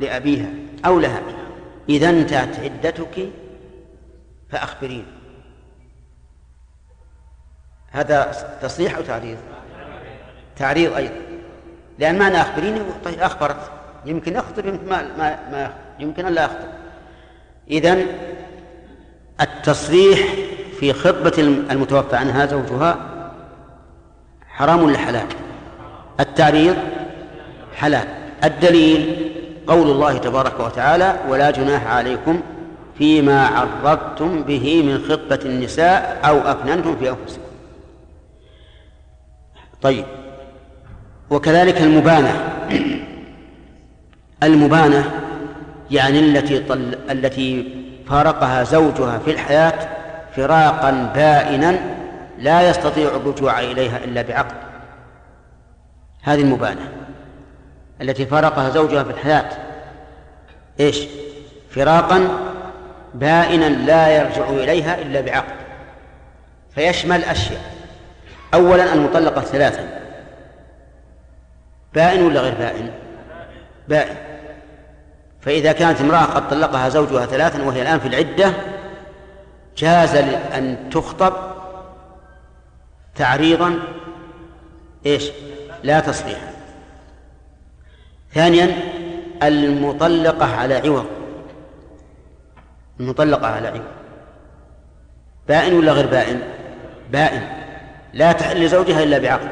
لأبيها أو لها إذا انتهت عدتك فأخبريني. هذا تصريح أو تعريض؟ تعريض أيضا. لأن معنى أخبريني طيب أخبرت. يمكن أخطب يمكن ما, ما, ما يمكن أن لا أخطب إذن التصريح في خطبة المتوفى عنها زوجها حرام ولا حلال؟ التعريض حلال الدليل قول الله تبارك وتعالى ولا جناح عليكم فيما عرضتم به من خطبة النساء أو أكننتم في أنفسكم. طيب وكذلك المبانة. المبانة يعني التي طل التي فارقها زوجها في الحياة فراقا بائنا لا يستطيع الرجوع إليها إلا بعقد. هذه المبانة التي فارقها زوجها في الحياة. إيش؟ فراقا بائنا لا يرجع إليها إلا بعقد. فيشمل أشياء. أولا المطلقة ثلاثا. بائن ولا غير بائن؟ بائن. فإذا كانت امرأة قد طلقها زوجها ثلاثا وهي الآن في العدة جاز أن تخطب تعريضا إيش؟ لا تصريحا ثانيا المطلقة على عوض. المطلقة على عوض. بائن ولا غير بائن؟ بائن. لا تحل لزوجها إلا بعقد.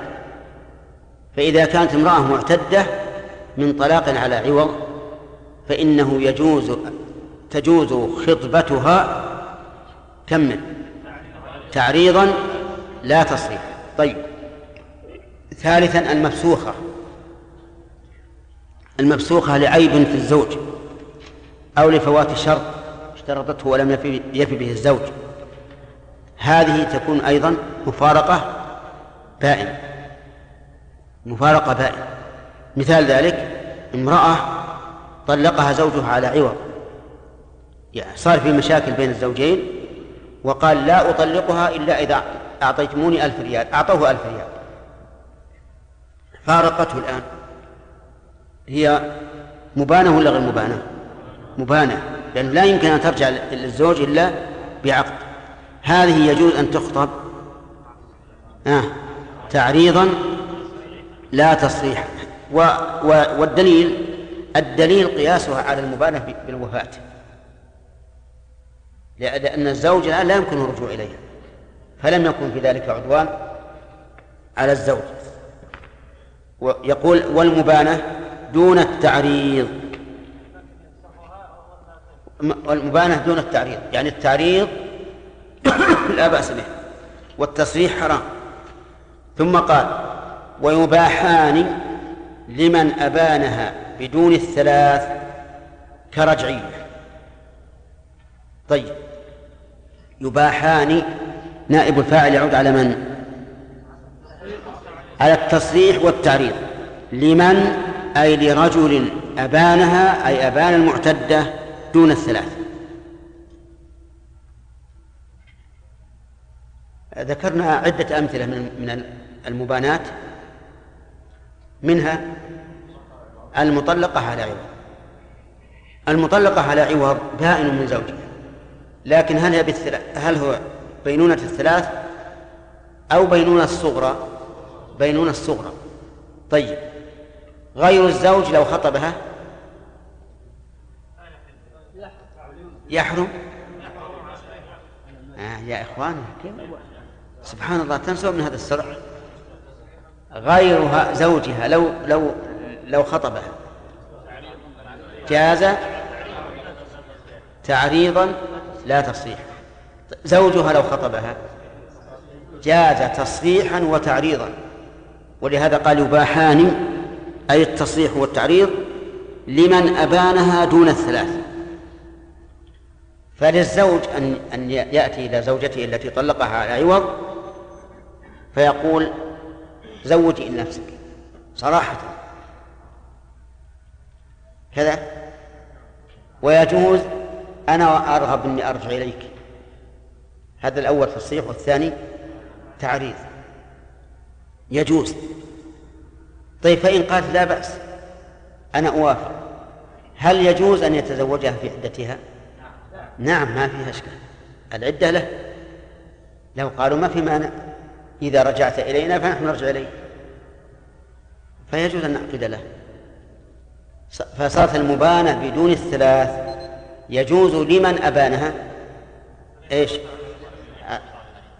فإذا كانت امرأة معتدة من طلاق على عوض فإنه يجوز تجوز خطبتها كمل تعريضا لا تصريح. طيب. ثالثا المفسوخة المفسوخة لعيب في الزوج أو لفوات شرط اشترطته ولم يفي, به الزوج. هذه تكون أيضا مفارقة بائن. مفارقة بائن. مثال ذلك امرأة طلقها زوجها على عوض. يعني صار في مشاكل بين الزوجين وقال لا أطلقها إلا إذا أعطيتموني ألف ريال. أعطوه ألف ريال. فارقته الآن. هي مبانة ولا غير مبانة؟ مبانة. لأنه لا يمكن أن ترجع للزوج إلا بعقد. هذه يجوز أن تخطب آه تعريضا لا تصريحا. و و والدليل الدليل قياسها على المبانة بالوفاة. لأن الزوج الآن لا يمكن الرجوع إليها. فلم يكن في ذلك عدوان على الزوج. ويقول والمبانة دون التعريض. والمبانة دون التعريض يعني التعريض لا بأس به والتصريح حرام. ثم قال ويباحان لمن أبانها بدون الثلاث كرجعية. طيب يباحان نائب الفاعل يعود على من؟ على التصريح والتعريض. لمن؟ أي لرجل أبانها أي أبان المعتدة دون الثلاث. ذكرنا عدة أمثلة من المبانات منها المطلقة على عوض. المطلقة على عوض بائن من زوجها. لكن هل هي بالثلاث هل هو بينونة الثلاث أو بينونة الصغرى. بينونة الصغرى. طيب. غير الزوج لو خطبها؟ يحرم. آه يا إخوان سبحان الله تنسوا من هذا السرع. غيرها زوجها لو لو لو خطبها. جاز تعريضا لا تصريحا زوجها لو خطبها جاز تصريحا وتعريضا. ولهذا قال يباحان أي التصريح والتعريض لمن أبانها دون الثلاث. فللزوج أن أن يأتي إلى زوجته التي طلقها على عوض فيقول زوجي نفسك صراحة. كذا. ويجوز أنا أرغب إني أرجع إليك. هذا الأول تصريح والثاني تعريض. يجوز. طيب فإن قالت لا بأس. أنا أوافق. هل يجوز أن يتزوجها في عدتها؟ نعم ما فيها إشكال. العدة له. لو قالوا ما في مانع. إذا رجعت إلينا فنحن نرجع إليك فيجوز أن نعقد له. فصارت المبانة بدون الثلاث. يجوز لمن أبانها؟ إيش؟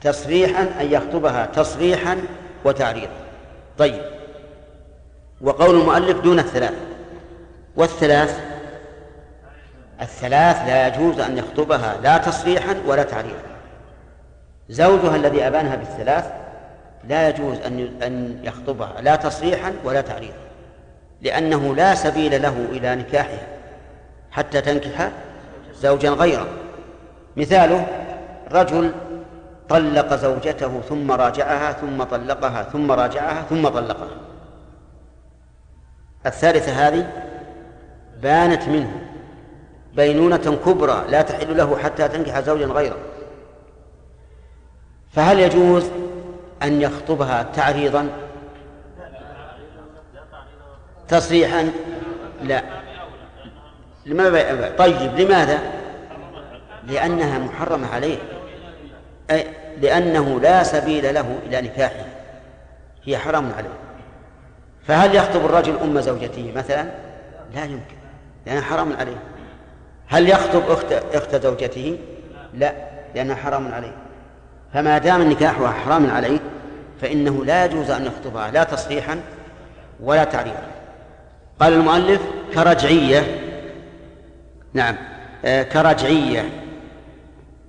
تصريحا أن يخطبها تصريحا وتعريضا. طيب. وقول المؤلف دون الثلاث. والثلاث؟ الثلاث لا يجوز أن يخطبها لا تصريحا ولا تعريضا. زوجها الذي أبانها بالثلاث لا يجوز أن أن يخطبها لا تصريحا ولا تعريضا. لأنه لا سبيل له إلى نكاحها حتى تنكح زوجا غيره. مثاله رجل طلق زوجته ثم راجعها ثم طلقها ثم راجعها ثم طلقها. الثالثة هذه بانت منه بينونة كبرى لا تحل له حتى تنكح زوجا غيره. فهل يجوز أن يخطبها تعريضا؟ تصريحا؟ لا. لماذا طيب لماذا؟ لأنها محرمة عليه. أي لأنه لا سبيل له إلى نكاحها هي حرام عليه. فهل يخطب الرجل أم زوجته مثلا؟ لا يمكن لأنها حرام عليه. هل يخطب أخت أخت زوجته؟ لا لأنها حرام عليه. فما دام النكاح حرام عليه فإنه لا يجوز أن يخطبها لا تصريحا ولا تعريضا. قال المؤلف كرجعية. نعم. آه كرجعية.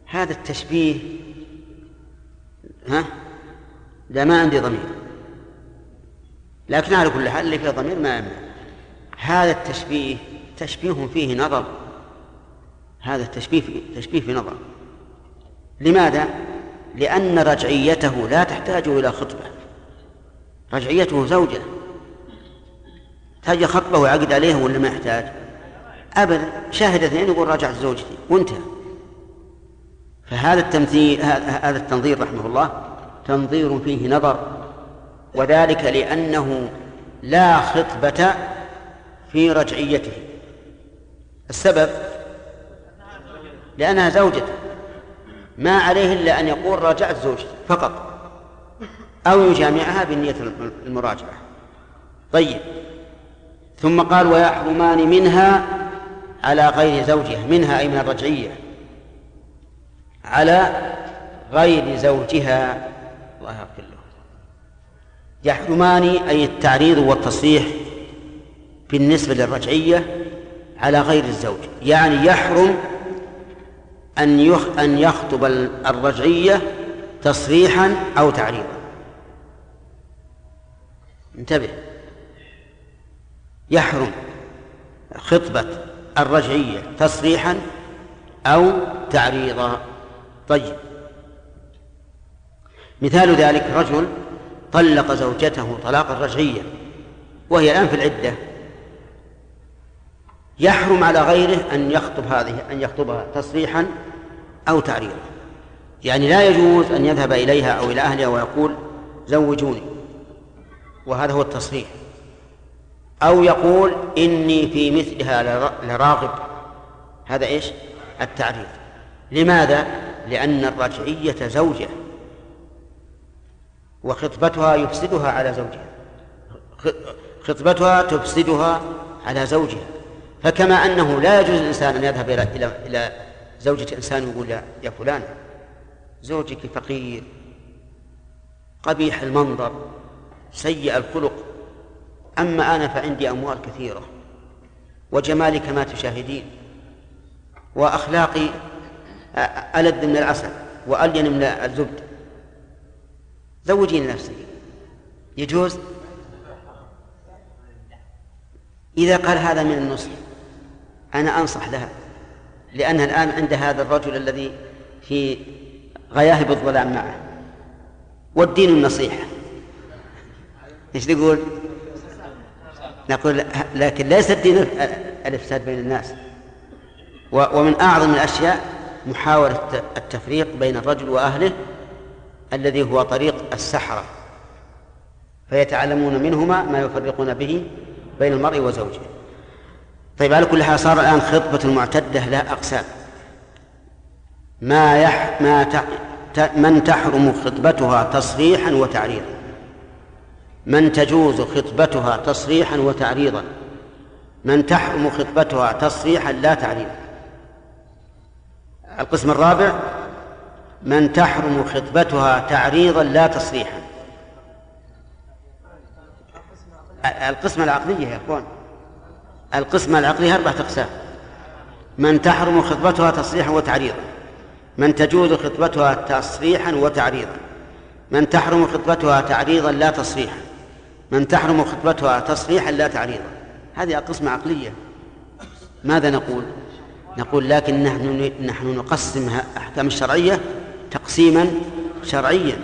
هذا التشبيه ها؟ لا ما عندي ضمير. لكن على كل حال اللي فيه ضمير ما يمنع. هذا التشبيه تشبيه فيه نظر. هذا التشبيه في تشبيه في نظر. لماذا؟ لأن رجعيته لا تحتاج إلى خطبة. رجعيته زوجة. تحتاج خطبة ويعقد عليها ولا ما يحتاج؟ أبدا. شاهد اثنين يقول رجعت زوجتي وانتهى. فهذا التمثيل هذا التنظير رحمه الله تنظير فيه نظر وذلك لأنه لا خطبة في رجعيته. السبب؟ لأنها زوجته. ما عليه إلا أن يقول راجعت زوجتي فقط أو يجامعها بنية المراجعة. طيب. ثم قال ويحرمان منها على غير زوجها منها أي من الرجعية. على غير زوجها. الله يغفر له. يحرمان أي التعريض والتصريح بالنسبة للرجعية على غير الزوج. يعني يحرم أن يخ أن يخطب الرجعية تصريحا أو تعريضا. انتبه. يحرم خطبة الرجعية تصريحا أو تعريضا. طيب. مثال ذلك رجل طلق زوجته طلاق الرجعية وهي الآن في العدة. يحرم على غيره أن يخطب هذه أن يخطبها تصريحا أو تعريضا. يعني لا يجوز أن يذهب إليها أو إلى أهلها ويقول زوجوني وهذا هو التصريح. أو يقول إني في مثلها لراغب. هذا إيش؟ التعريض. لماذا؟ لأن الرجعية زوجة وخطبتها يفسدها على زوجها. خطبتها تفسدها على زوجها. فكما أنه لا يجوز للإنسان أن يذهب إلى إلى إلى زوجة إنسان ويقول يا فلان زوجك فقير قبيح المنظر سيء الخلق. أما أنا فعندي أموال كثيرة وجمالي كما تشاهدين وأخلاقي ألذ من العسل وألين من الزبد. زوجيني نفسك يجوز؟ إذا قال هذا من النصح أنا أنصح لها لأنها الآن عند هذا الرجل الذي في غياهب الظلام معه. والدين النصيحة. إيش تقول؟ نقول لكن ليس الدين الإفساد بين الناس. ومن أعظم الأشياء محاوله التفريق بين الرجل وأهله الذي هو طريق السحرة فيتعلمون منهما ما يفرقون به بين المرء وزوجه. طيب على كل حال صار الآن خطبة المعتده لا اقسام ما يح ما ت... من تحرم خطبتها تصريحا وتعريضا؟ من تجوز خطبتها تصريحا وتعريضا؟ من تحرم خطبتها تصريحا لا تعريضا؟ القسم الرابع من تحرم خطبتها تعريضا لا تصريحا. القسمة العقلية يا إخوان. القسمة العقلية أربعة أقسام. من تحرم خطبتها تصريحا وتعريضا. من تجوز خطبتها تصريحا وتعريضا. من تحرم خطبتها تعريضا لا تصريحا. من تحرم خطبتها تصريحا لا تعريضا. هذه قسمة عقلية. ماذا نقول؟ نقول لكن نحن نحن نقسم الأحكام الشرعية تقسيما شرعيا.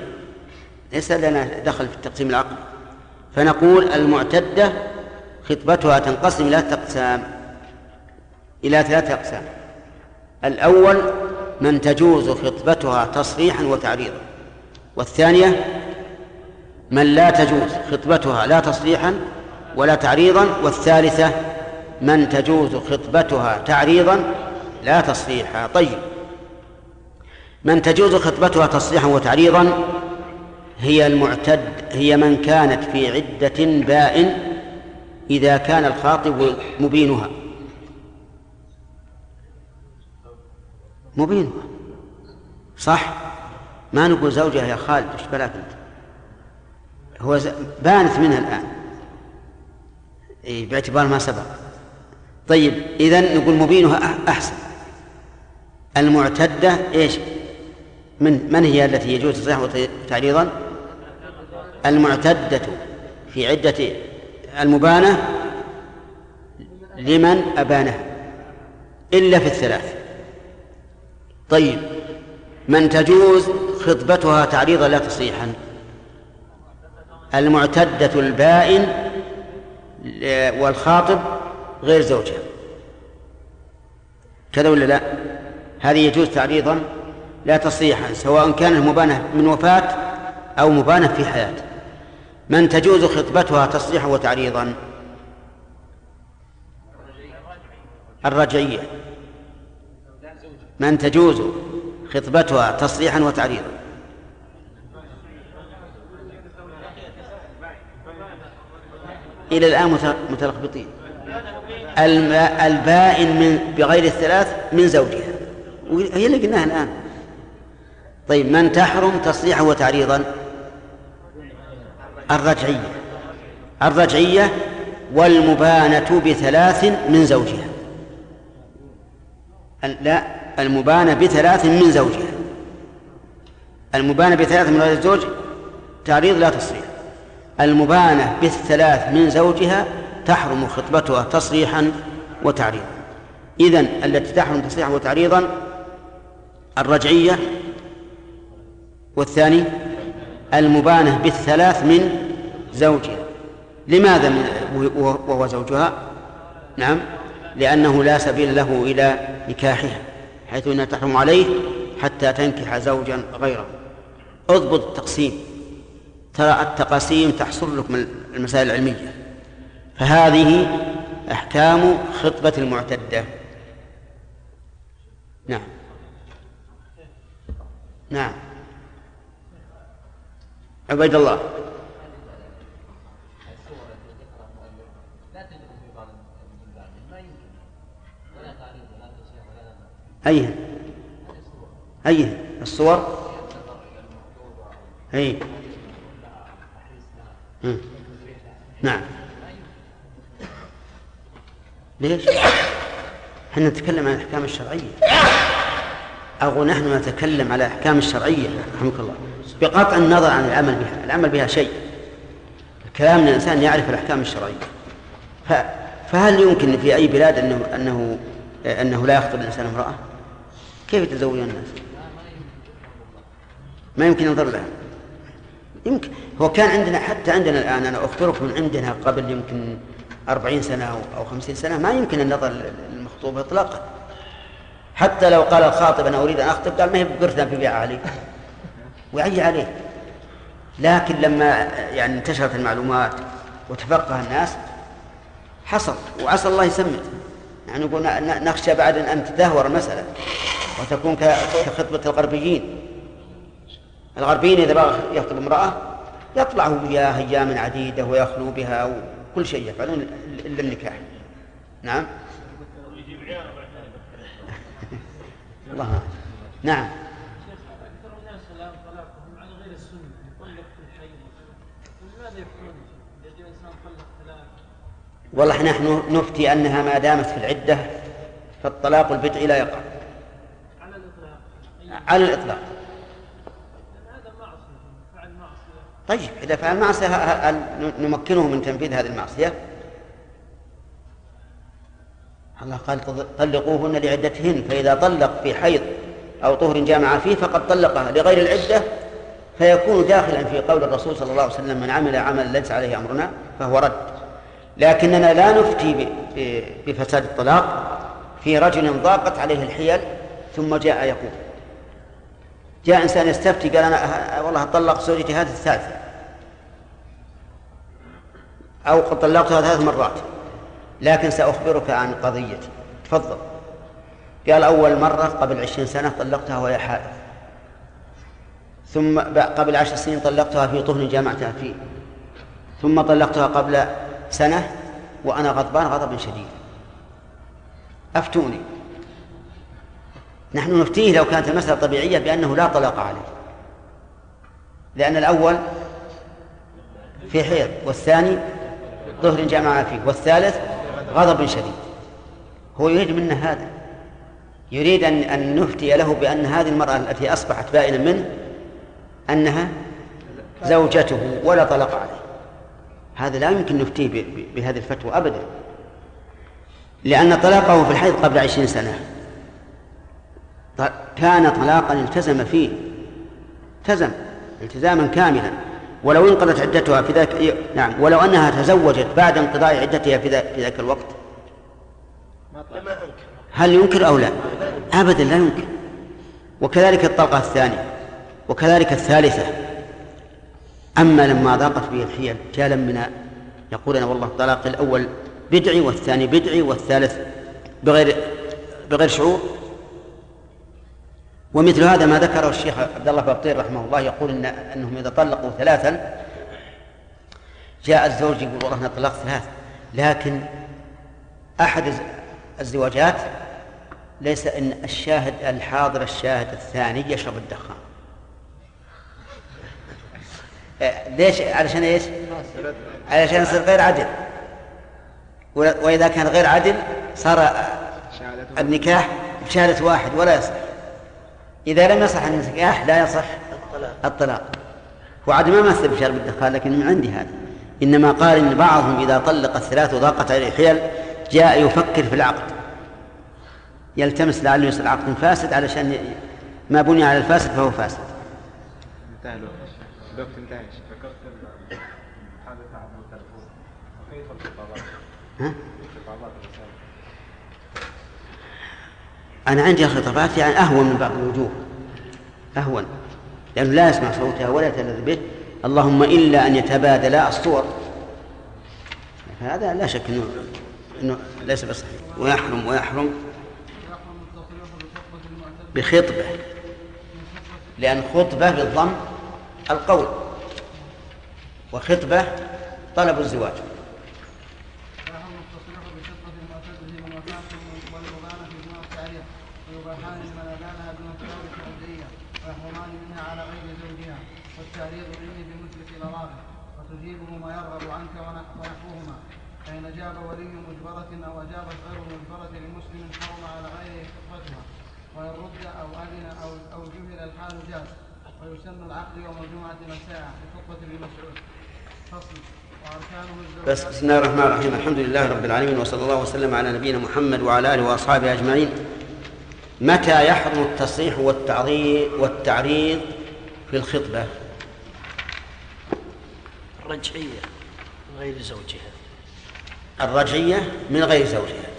ليس لنا دخل في التقسيم العقلي. فنقول المعتدة خطبتها تنقسم إلى أقسام. إلى ثلاثة أقسام. الأول من تجوز خطبتها تصريحا وتعريضا. والثانية من لا تجوز خطبتها لا تصريحا ولا تعريضا. والثالثة من تجوز خطبتها تعريضا لا تصريحا. طيب. من تجوز خطبتها تصريحا وتعريضا هي المعتد هي من كانت في عدة بائن إذا كان الخاطب مبينها. مبينها. صح؟ ما نقول زوجها يا خالد إيش بلاك أنت؟ هو بانت منها الآن. إيه باعتبار ما سبق. طيب إذا نقول مبينها أحسن. المعتدة إيش؟ من من هي التي يجوز تصريحا وتعريضا المعتدة في عدة المبانة لمن أبانها إلا في الثلاث. طيب من تجوز خطبتها تعريضا لا تصريحا المعتدة البائن والخاطب غير زوجها. كذا ولا لا؟ هذه يجوز تعريضا لا تصريحا سواء كانت مبانة من وفاة أو مبانة في حياة. من تجوز خطبتها تصريحا وتعريضا؟ الرجعية. من تجوز خطبتها تصريحا وتعريضا؟ إلى الآن متلخبطين. البائن من بغير الثلاث من زوجها. هي اللي قلناها الآن. طيب من تحرم تصريحا وتعريضا؟ الرجعية. الرجعية والمبانة بثلاث من زوجها. لا المبانة بثلاث من زوجها. المبانة بثلاث من غير الزوج تعريض لا تصريح المبانة بالثلاث من زوجها تحرم خطبتها تصريحا وتعريضا. إذن التي تحرم تصريحا وتعريضا الرجعية والثاني المبانة بالثلاث من زوجها. لماذا وهو زوجها؟ نعم لأنه لا سبيل له إلى نكاحها حيث أنها تحرم عليه حتى تنكح زوجا غيره. اضبط التقسيم ترى التقاسيم تحصل لك من المسائل العلمية. فهذه أحكام خطبة المعتدة. نعم. نعم. عبيد الله. أيها أيها الصور. أي. نعم. ليش؟ إحنا نتكلم عن الأحكام الشرعية أو نحن نتكلم على الأحكام الشرعية رحمك الله بقطع النظر عن العمل بها العمل بها شيء كلام الإنسان يعرف الأحكام الشرعية ف... فهل يمكن في أي بلاد أنه أنه أنه لا يخطب الإنسان امرأة؟ كيف يتزوجون الناس؟ ما يمكن ينظر لها يمكن هو كان عندنا حتى عندنا الآن أنا أخبرك من عندنا قبل يمكن أربعين سنة أو خمسين سنة ما يمكن النظر للمخطوبة إطلاقا. حتى لو قال الخاطب أنا أريد أن أخطب قال ما هي بقرثة ببيع عليه ويعي عليه لكن لما يعني انتشرت المعلومات وتفقه الناس حصل. وعسى الله يسمت يعني نقول نخشى بعد أن تدهور المسألة وتكون كخطبة الغربيين. الغربيين إذا بغى يخطب امرأة يطلع وياها أيام عديدة ويخلو بها وكل شيء يفعلون إلا النكاح. نعم؟ الله نعم. والله نحن نفتي أنها ما دامت في العدة فالطلاق البدعي لا يقع. على الإطلاق على الإطلاق طيب إذا فعل معصية نمكنه من تنفيذ هذه المعصية؟ الله قال طلقوهن لعدتهن فإذا طلق في حيض أو طهر جامع فيه فقد طلقها لغير العدة فيكون داخلا في قول الرسول صلى الله عليه وسلم من عمل عملا ليس عليه أمرنا فهو رد. لكننا لا نفتي بفساد الطلاق في رجل ضاقت عليه الحيل ثم جاء يقول. جاء إنسان يستفتي قال أنا والله طلق زوجتي هذه الثالثة. أو قد طلقتها ثلاث مرات. لكن سأخبرك عن قضيتي. تفضل. قال أول مرة قبل عشرين سنة طلقتها وهي حائض. ثم قبل عشر سنين طلقتها في طهن جامعتها فيه ثم طلقتها قبل سنة وأنا غضبان غضبا شديدا أفتوني. نحن نفتيه لو كانت المسألة طبيعية بأنه لا طلاق عليه. لأن الأول في حيض والثاني ظهر جمع فيه. والثالث غضب شديد. هو يريد منا هذا. يريد أن أن نفتي له بأن هذه المرأة التي أصبحت بائنا منه أنها زوجته ولا طلق عليه. هذا لا يمكن نفتيه بهذه الفتوى أبدا. لأن طلاقه في الحيض قبل عشرين سنة. كان طلاقا التزم فيه. التزم. التزاما كاملا. ولو انقضت عدتها في ذاك نعم ولو أنها تزوجت بعد انقضاء عدتها في ذاك, في ذاك الوقت. هل ينكر أو لا؟ ابدا لا ينكر. وكذلك الطلقة الثانية وكذلك الثالثة. أما لما ضاقت به الحيل جاء لمنا يقول أنا والله الطلاق الأول بدعي والثاني بدعي والثالث بغير بغير شعور. ومثل هذا ما ذكره الشيخ عبد الله بابطير رحمه الله يقول إن أنهم إذا طلقوا ثلاثا جاء الزوج يقول والله أنا طلقت ثلاث لكن أحد الزواجات ليس إن الشاهد الحاضر الشاهد الثاني يشرب الدخان. ليش؟ علشان إيش؟ علشان يصير غير عدل. وإذا كان غير عدل صار النكاح بشهادة واحد ولا يصح. إذا لم يصح النكاح لا يصح الطلاق. وعاد ما مثل بشرب الدخان لكن من عندي هذا. إنما قال إن بعضهم إذا طلق الثلاث وضاقت عليه الحيل جاء يفكر في العقد. يلتمس لعله يصير عقد فاسد علشان ما بني على الفاسد فهو فاسد. انتهى الوقت. انتهى. ها؟ أنا عندي خطابات يعني أهون من بعض الوجوه. أهون. لأنه لا يسمع صوتها ولا يتلذذ به. اللهم إلا أن يتبادلا الصور. هذا لا شك أنه أنه ليس بصحيح. ويحرم ويحرم بخطبة. لأن خطبة بالضم القول. وخطبة طلب الزواج. فيحرم التصريح بخطبة المعتد والوفاة والمبانة في دون التعريف ويباحان لمن دون التعريف الأبدية ويحرمان منها على غير زوجها والتعريض به بمثلك الأراضي وتجيبه ما يرغب عنك ونح- ونحوهما فإن أجاب ولي مجبرة أو أجابت غير مجبرة لمسلم حرم على غيره خطبتها وإن رد أو أذن أو أو جهل الحال جاز ويسن العقد يوم الجمعة مساء بخطبة ابن مسعود. فصل. بس بسم الله الرحمن الرحيم. الحمد لله رب العالمين وصلى الله وسلم على نبينا محمد وعلى آله وأصحابه أجمعين. متى يحرم التصريح والتعريض والتعريض في الخطبة؟ رجعية من غير زوجها. الرجعية من غير زوجها.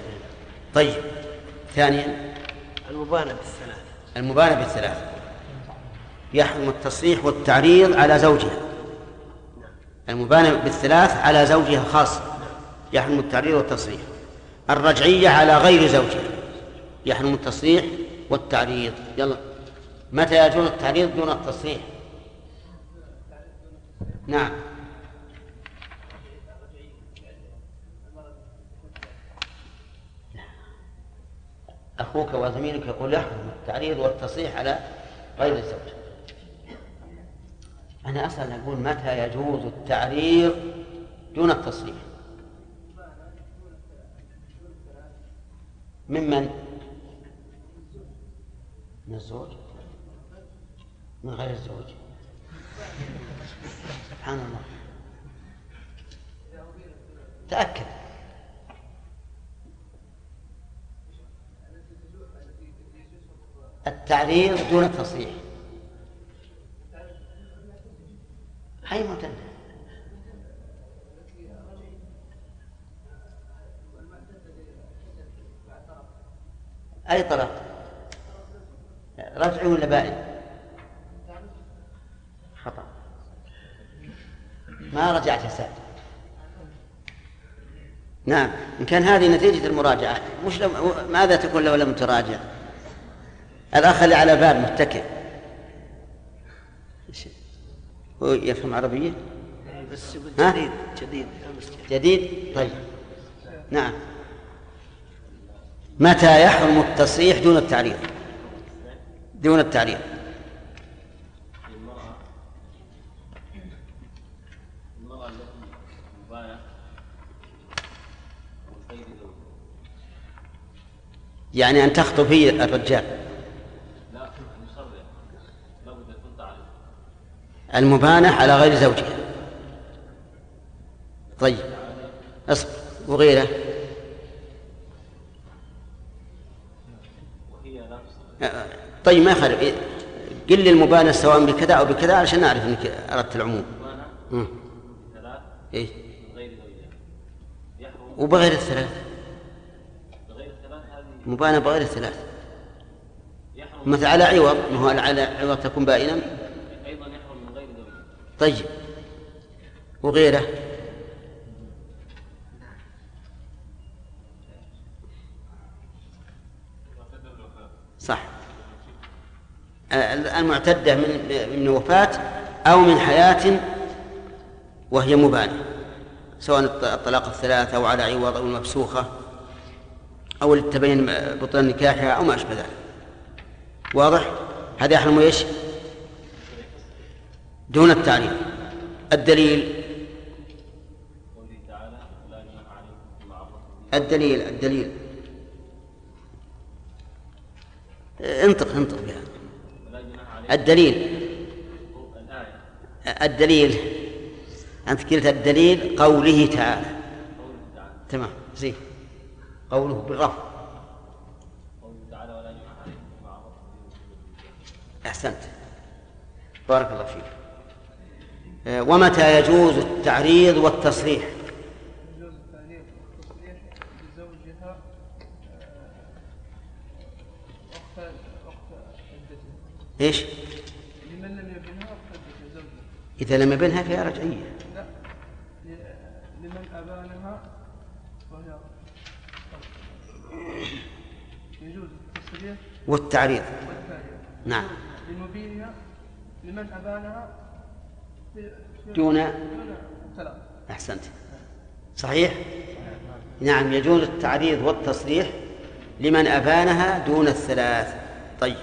طيب ثانيا. المبانة بالثلاث المبالغة بالثلاث يحرم التصريح والتعريض على زوجها. المبالغه بالثلاث على زوجها خاصه يحرم التعريض والتصريح. الرجعية على غير زوجها يحرم التصريح والتعريض. يلا. متى يجوز التعريض دون التصريح؟ نعم. أخوك وزميلك يقول يحرم التعريض والتصريح على غير الزوج. أنا أصلا أقول متى يجوز التعريض دون التصريح؟ ممن من الزوج؟ من غير الزوج؟ سبحان الله. تأكد. التعريض دون التصريح. أي معتدة أي طلاق؟ رجعي ولا بائن خطأ. ما رجعت يا سعد. نعم إن كان هذه نتيجة المراجعة مش لم... ماذا تكون لو لم تراجع؟ الأخ اللي على باب متكئ إيش- هو يفهم عربية؟ بس؟ جديد جديد جديد. طيب. نعم. متى يحرم التصريح دون التعريض دون التعريض يعني أن تخطب هي الرجال لا مصرح لابد أن تعرف المبانة على غير زوجها. طيب. أصبر. وغيره. طيب ما يخالف. قل لي المبانة سواء بكذا أو بكذا علشان نعرف أنك أردت العموم. ثلاث إيه. وبغير الثلاث. بغير ثلاث هذه. مبانة بغير الثلاث. مثل على عوض. ما هو على عوض تكون بائنا أيضا يحرم من غير زوجها طيب وغيره صح آه، المعتدة من من وفاة أو من حياة وهي مبانة سواء الط- الطلاق الثلاثة أو على عوض أو المفسوخة أو اللي تبين بطلان نكاحها أو ما أشبه ذلك واضح؟ هذا يحرم إيش؟ دون التعريف. الدليل. الدليل الدليل. انطق انطق بها الدليل. الدليل. أنت قلت الدليل قوله تعالى. تمام زين. قوله به أحسنت. بارك الله فيك. ومتى يجوز التعريض والتصريح؟ يجوز التعريف والتصريح بزوجها آه، وقت إيش؟ لمن لم يبنها وقت زوجها إذا لم يبنها فهي رجعية. لا ل- لمن أبانها وهي يجوز التصريح والتعريض. والتعريف نعم. لمبينها لمن أبانها دون أحسنت. صحيح؟ نعم يجوز التعريض والتصريح لمن أبانها دون الثلاث. طيب.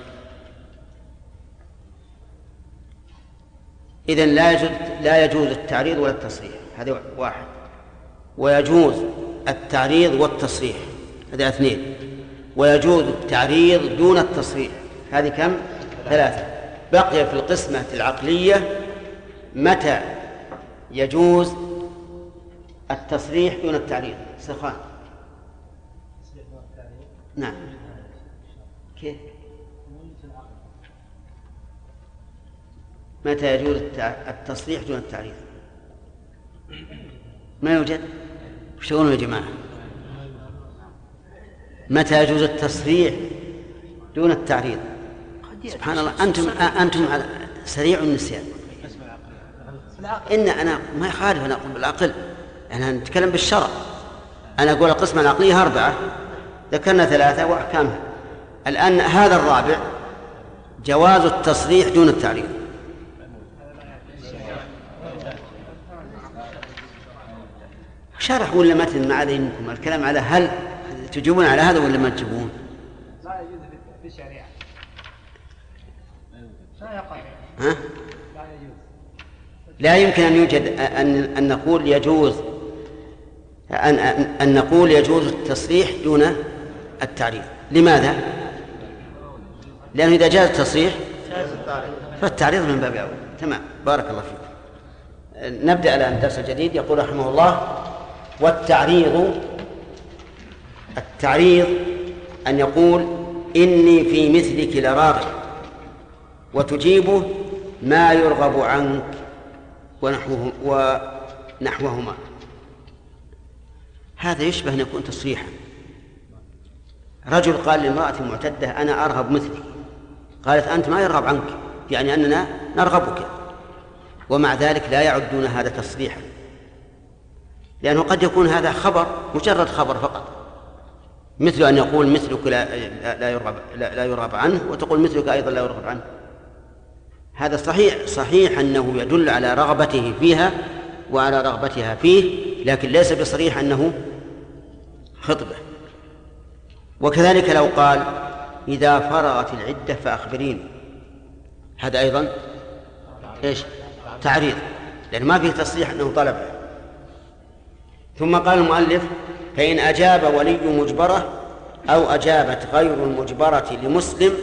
إذا لا يجوز لا يجوز التعريض ولا التصريح. هذا واحد. ويجوز التعريض والتصريح. هذا اثنين. ويجوز التعريض دون التصريح. هذه كم؟ ثلاثة. بقي في القسمة العقلية متى يجوز التصريح دون التعريض سخان. نعم. كيف؟ متى يجوز التصريح دون التعريض ما يوجد؟ وش تقولون يا جماعة؟ متى يجوز التصريح دون التعريض سبحان الله أنتم أنتم سريع النسيان. إن أنا ما يخالف أنا أقول بالعقل أنا نتكلم بالشرع. أنا أقول القسمة العقلية أربعة ذكرنا ثلاثة وأحكامها. الآن هذا الرابع جواز التصريح دون التعريض. شرح ولا متن ما عليه منكم؟ الكلام على هل تجيبون على هذا ولا ما تجيبون؟ لا يجوز في الشريعة. لا يقع ها؟ لا يمكن أن يوجد أن أن نقول يجوز أن أن, نقول يجوز التصريح دون التعريض لماذا؟ لأنه إذا جاز التصريح فالتعريض من باب أولى تمام. بارك الله فيكم نبدأ الآن الدرس الجديد يقول رحمه الله والتعريض التعريض أن يقول إني في مثلك لراغب وتجيبه ما يرغب عنك. ونحوه ونحوهما هذا يشبه أن يكون تصريحا. رجل قال لامرأة معتدة أنا أرغب مثلك قالت أنت ما يرغب عنك يعني أننا نرغبك. ومع ذلك لا يعدون هذا تصريحا. لأنه قد يكون هذا خبر مجرد خبر فقط. مثل أن يقول مثلك لا, لا, يرغب لا, لا يرغب عنه. وتقول مثلك أيضا لا يرغب عنه. هذا صحيح صحيح أنه يدل على رغبته فيها وعلى رغبتها فيه لكن ليس بصريح أنه خطبة. وكذلك لو قال إذا فرغت العدة فأخبريني. هذا أيضا إيش؟ تعريض لأن ما فيه تصريح أنه طلبه ثم قال المؤلف فإن أجاب ولي مجبرة أو أجابت غير المجبرة لمسلم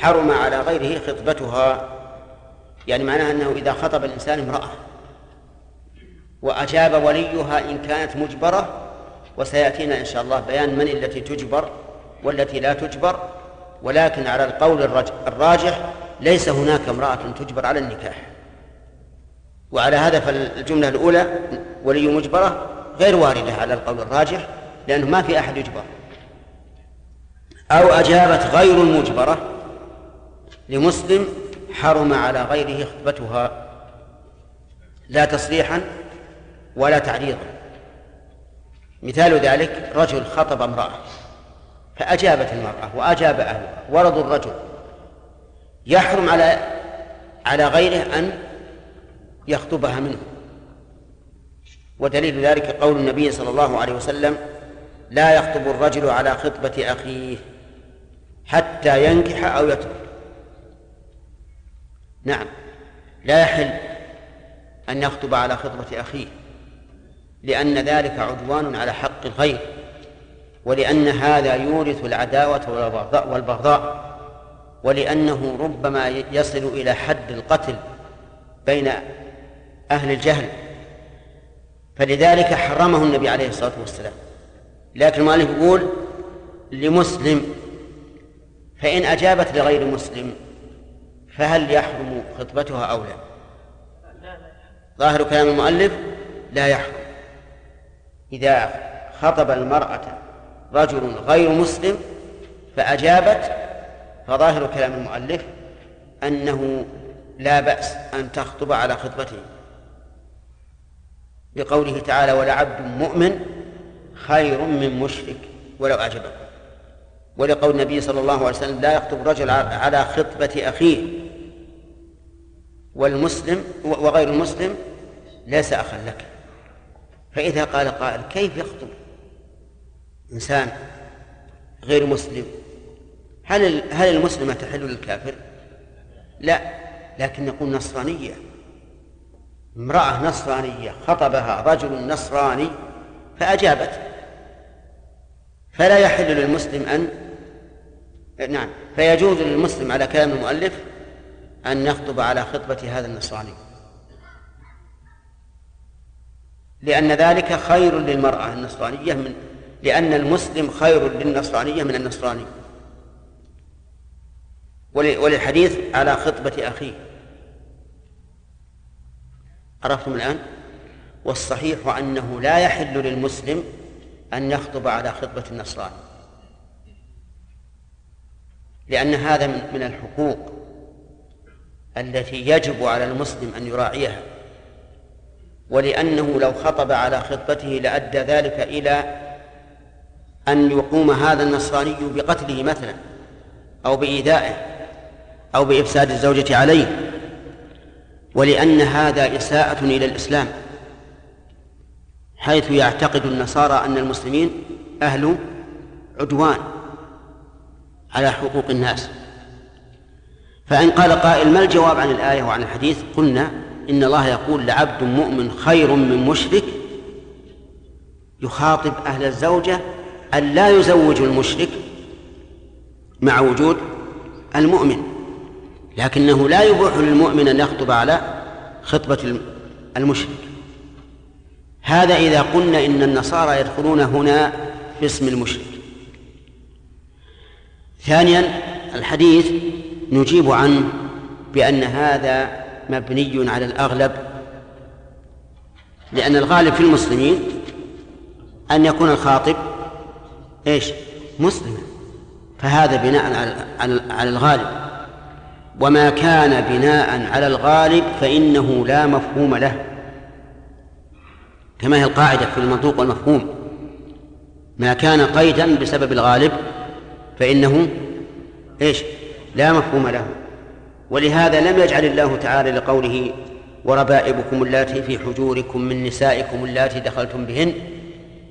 حرم على غيره خطبتها. يعني معناها أنه إذا خطب الإنسان امرأة وأجاب وليها إن كانت مجبرة وسيأتينا إن شاء الله بيان من التي تجبر والتي لا تجبر ولكن على القول الراجح ليس هناك امرأة تجبر على النكاح. وعلى هذا فالجملة الأولى ولي مجبرة غير واردة على القول الراجح لأنه ما في أحد يجبر. أو أجابت غير المجبرة لمسلم حرم على غيره خطبتها لا تصريحا ولا تعريضا مثال ذلك رجل خطب امرأة فأجابت المرأة وأجاب أهلها ورضوا الرجل. يحرم على على غيره أن يخطبها منه. ودليل ذلك قول النبي صلى الله عليه وسلم لا يخطب الرجل على خطبة أخيه حتى ينكح أو يترك. نعم. لا يحل أن يخطب على خطبة أخيه لأن ذلك عدوان على حق الغير ولأن هذا يورث العداوة والبغضاء ولأنه ربما يصل إلى حد القتل بين أهل الجهل. فلذلك حرمه النبي عليه الصلاة والسلام. لكن المؤلف يقول لمسلم فإن أجابت لغير مسلم فهل يحرم خطبتها أو لا؟ ظاهر كلام المؤلف لا يحرم إذا خطب المرأة رجل غير مسلم فأجابت فظاهر كلام المؤلف أنه لا بأس أن تخطب على خطبته. بقوله تعالى ولعبد مؤمن خير من مشرك ولو أعجبكم. ولقول النبي صلى الله عليه وسلم لا يخطب رجل على خطبة أخيه والمسلم وغير المسلم ليس أخا لك. فإذا قال قائل كيف يخطب إنسان غير مسلم؟ هل هل المسلمة تحل للكافر؟ لا لكن نقول نصرانية. امرأة نصرانية خطبها رجل نصراني فأجابت. فلا يحل للمسلم أن نعم فيجوز للمسلم على كلام المؤلف أن يخطب على خطبة هذا النصراني. لأن ذلك خير للمرأة النصرانية من لأن المسلم خير للنصرانية من النصراني. وللحديث على خطبة أخيه. عرفتم الآن؟ والصحيح أنه لا يحل للمسلم أن يخطب على خطبة النصراني. لأن هذا من الحقوق. التي يجب على المسلم أن يراعيها ولأنه لو خطب على خطبته لأدى ذلك إلى أن يقوم هذا النصراني بقتله مثلا أو بإيذائه أو بإفساد الزوجة عليه ولأن هذا إساءة إلى الإسلام حيث يعتقد النصارى أن المسلمين أهل عدوان على حقوق الناس. فإن قال قائل ما الجواب عن الآية وعن الحديث؟ قلنا إن الله يقول لعبد مؤمن خير من مشرك يخاطب أهل الزوجة أن لا يزوجوا المشرك مع وجود المؤمن لكنه لا يبوح للمؤمن أن يخطب على خطبة المشرك. هذا إذا قلنا إن النصارى يدخلون هنا باسم المشرك. ثانيا الحديث نجيب عنه بأن هذا مبني على الأغلب لأن الغالب في المسلمين أن يكون الخاطب إيش؟ مسلما فهذا بناء على على الغالب وما كان بناء على الغالب فإنه لا مفهوم له كما هي القاعدة في المنطوق والمفهوم ما كان قيدا بسبب الغالب فإنه إيش؟ لا مفهوم له. ولهذا لم يجعل الله تعالى لقوله وربائبكم اللاتي في حجوركم من نسائكم اللاتي دخلتم بهن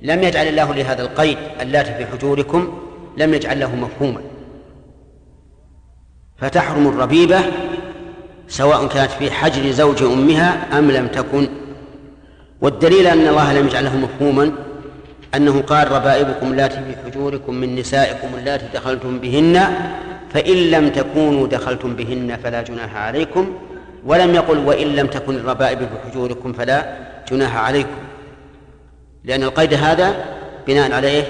لم يجعل الله لهذا القيد اللاتي في حجوركم لم يجعل له مفهوما. فتحرم الربيبة سواء كانت في حجر زوج أمها أم لم تكن. والدليل أن الله لم يجعله مفهوما أنه قال ربائبكم اللاتي في حجوركم من نسائكم اللاتي دخلتم بهن فإن لم تكونوا دخلتم بهن فلا جناح عليكم ولم يقل وإن لم تكن الربائب في حجوركم فلا جناح عليكم لأن القيد هذا بناء على إيه؟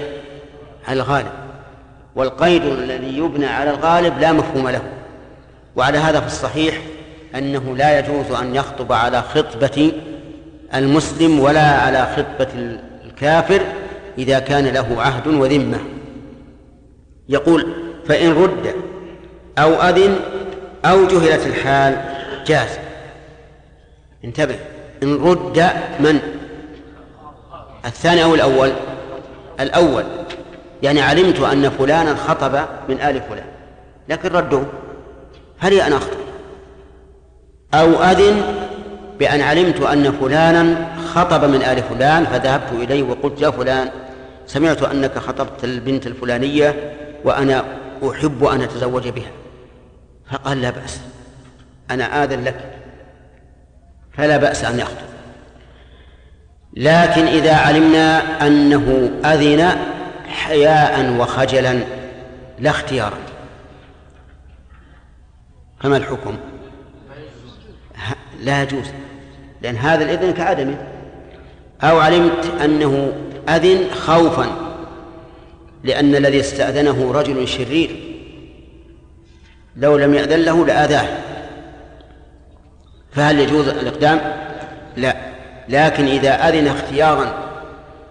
على الغالب والقيد الذي يبنى على الغالب لا مفهوم له وعلى هذا في الصحيح أنه لا يجوز أن يخطب على خطبة المسلم ولا على خطبة الكافر إذا كان له عهد وذمة يقول فإن رد أو أذن أو جهلت الحال. جاز. انتبه. إن رد من؟ الثاني أو الأول؟ الأول. يعني علمت أن فلانا خطب من آل فلان لكن ردوا هل أنا أخطب؟ أو أذن بأن علمت أن فلانا خطب من آل فلان فذهبت إليه وقلت يا فلان سمعت أنك خطبت البنت الفلانية وأنا أحب أن أتزوج بها. فقال لا بأس أنا آذن لك. فلا بأس أن يخطب. لكن إذا علمنا أنه أذن حياء وخجلا لا اختيارا فما الحكم؟ لا يجوز لأن هذا الإذن كعدمه أو علمت أنه أذن خوفا لأن الذي استأذنه رجل شرير. لو لم يأذن له لآذاه. فهل يجوز الإقدام؟ لا. لكن إذا أذن اختيارا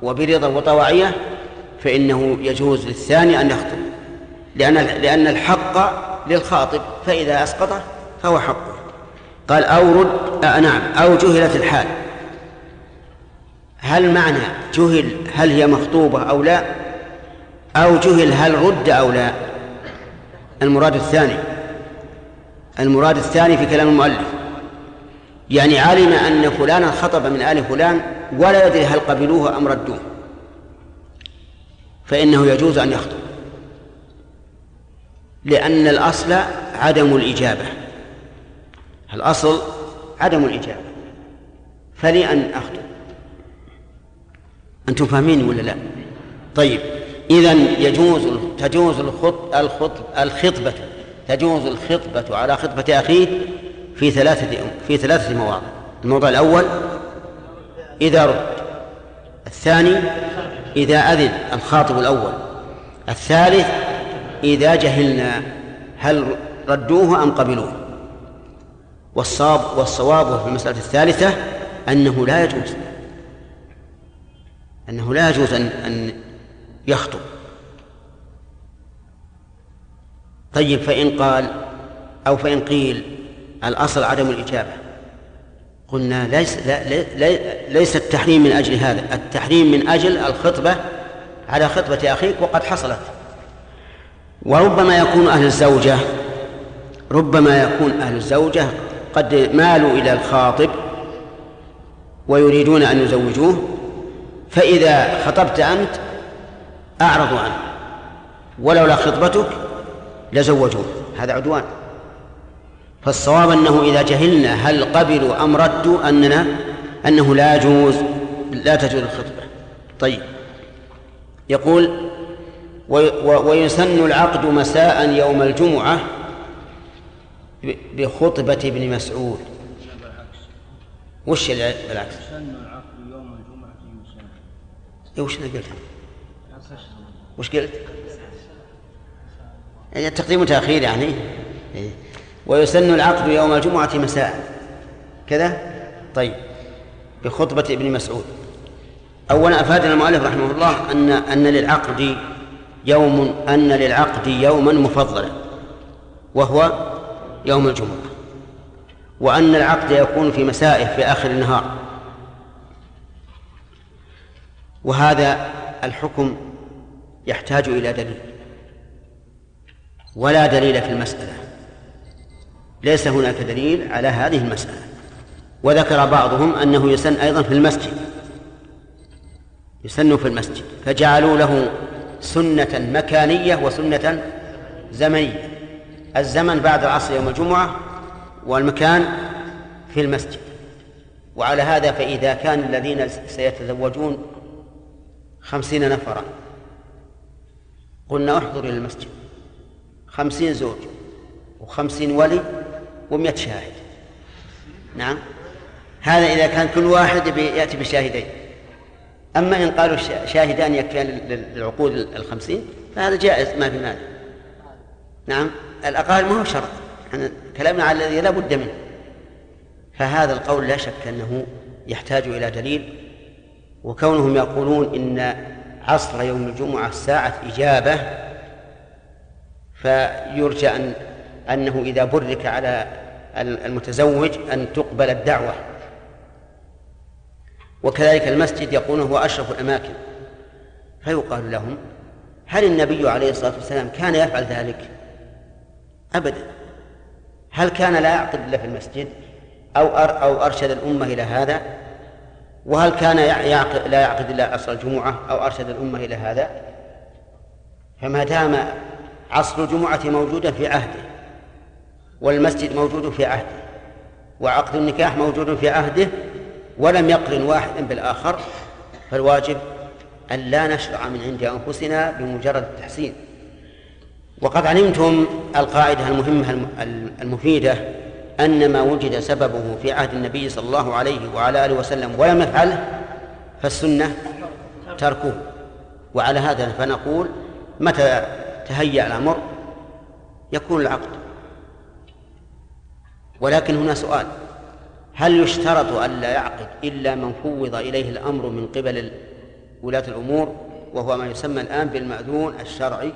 وبرضا وطواعية فإنه يجوز للثاني أن يخطب. لأن لأن الحق للخاطب فإذا أسقطه فهو حقه. قال أو رد آه نعم أو جهلت الحال. هل معنى جهل هل هي مخطوبة أو لا؟ أو جهل هل رد أو لا؟ المراد الثاني. المراد الثاني في كلام المؤلف. يعني علم أن فلانا خطب من آل فلان ولا يدري هل قبلوه أم ردوه. فإنه يجوز أن يخطب. لأن الأصل عدم الإجابة. الأصل عدم الإجابة. فلي أن أخطب. أنتم فاهمين ولا لا؟ طيب. إذا يجوز تجوز الخط الخطب الخطبة. تجوز الخطبة على خطبة أخيه في ثلاثة في ثلاثة مواضع. الموضع الأول إذا رد. الثاني إذا أذن. الخاطب الأول. الثالث إذا جهلنا. هل ردوه أم قبلوه؟ والصواب والصواب في المسألة الثالثة أنه لا يجوز. أنه لا يجوز أن أن يخطب. طيب فإن قال أو فإن قيل الأصل عدم الإجابة. قلنا ليس لا لي ليس التحريم من أجل هذا التحريم من أجل الخطبة على خطبة أخيك وقد حصلت. وربما يكون أهل الزوجة ربما يكون أهل الزوجة قد مالوا إلى الخاطب ويريدون أن يزوجوه فإذا خطبت أنت أعرضوا عنه. ولولا خطبتك لزوجوه. هذا عدوان. فالصواب أنه إذا جهلنا هل قبلوا أم ردوا أننا أنه لا يجوز لا تجوز الخطبة. طيب. يقول ويسن العقد مساء يوم الجمعة بخطبة ابن مسعود. وش بالعكس؟ سن العقد يوم الجمعة مساء إيه وش اللي قلت؟ وش قلت؟ يعني تقديم وتأخير يعني. إيه. ويسن العقد يوم الجمعة مساء. كذا؟ طيب. بخطبة ابن مسعود. أولا أفادنا المؤلف رحمه الله أن أن للعقد يوم أن للعقد يوما مفضلا وهو يوم الجمعة. وأن العقد يكون في مسائه في آخر النهار. وهذا الحكم يحتاج إلى دليل. ولا دليل في المسألة. ليس هناك دليل على هذه المسألة. وذكر بعضهم أنه يسن أيضا في المسجد. يسن في المسجد. فجعلوا له سنة مكانية وسنة زمنية. الزمن بعد العصر يوم الجمعة والمكان في المسجد. وعلى هذا فإذا كان الذين سيتزوجون خمسين نفرا قلنا احضروا إلى المسجد. خمسين زوج وخمسين ولي ومئة شاهد. نعم. هذا إذا كان كل واحد يأتي بشاهدين. أما إن قالوا شاهدان يكفيان للعقود الخمسين فهذا جائز ما في مانع. نعم. الأقل ما هو شرط. إحنا كلامنا على الذي لا بد منه. فهذا القول لا شك أنه يحتاج إلى دليل وكونهم يقولون إن عصر يوم الجمعة ساعة إجابة فيرجى أن أنه إذا برك على المتزوج أن تقبل الدعوة. وكذلك المسجد يقول هو أشرف الأماكن. فيقال لهم هل النبي عليه الصلاة والسلام كان يفعل ذلك؟ أبدا. هل كان لا يعقد إلا في المسجد؟ أو أو أرشد الأمة إلى هذا؟ وهل كان يعقد لا يعقد إلا عصر الجمعة أو أرشد الأمة إلى هذا؟ فما دام عصر الجمعة موجودا في عهده والمسجد موجود في عهده وعقد النكاح موجود في عهده ولم يقرن واحدا بالآخر فالواجب أن لا نشرع من عند أنفسنا بمجرد التحسين. وقد علمتم القاعدة المهمة المفيدة أن ما وجد سببه في عهد النبي صلى الله عليه وعلى آله وسلم ولم يفعله فالسنة تركه. وعلى هذا فنقول متى تهيأ الأمر يكون العقد. ولكن هنا سؤال هل يشترط أن لا يعقد إلا من فوض إليه الأمر من قبل ولاة الأمور وهو ما يسمى الآن بالمأذون الشرعي؟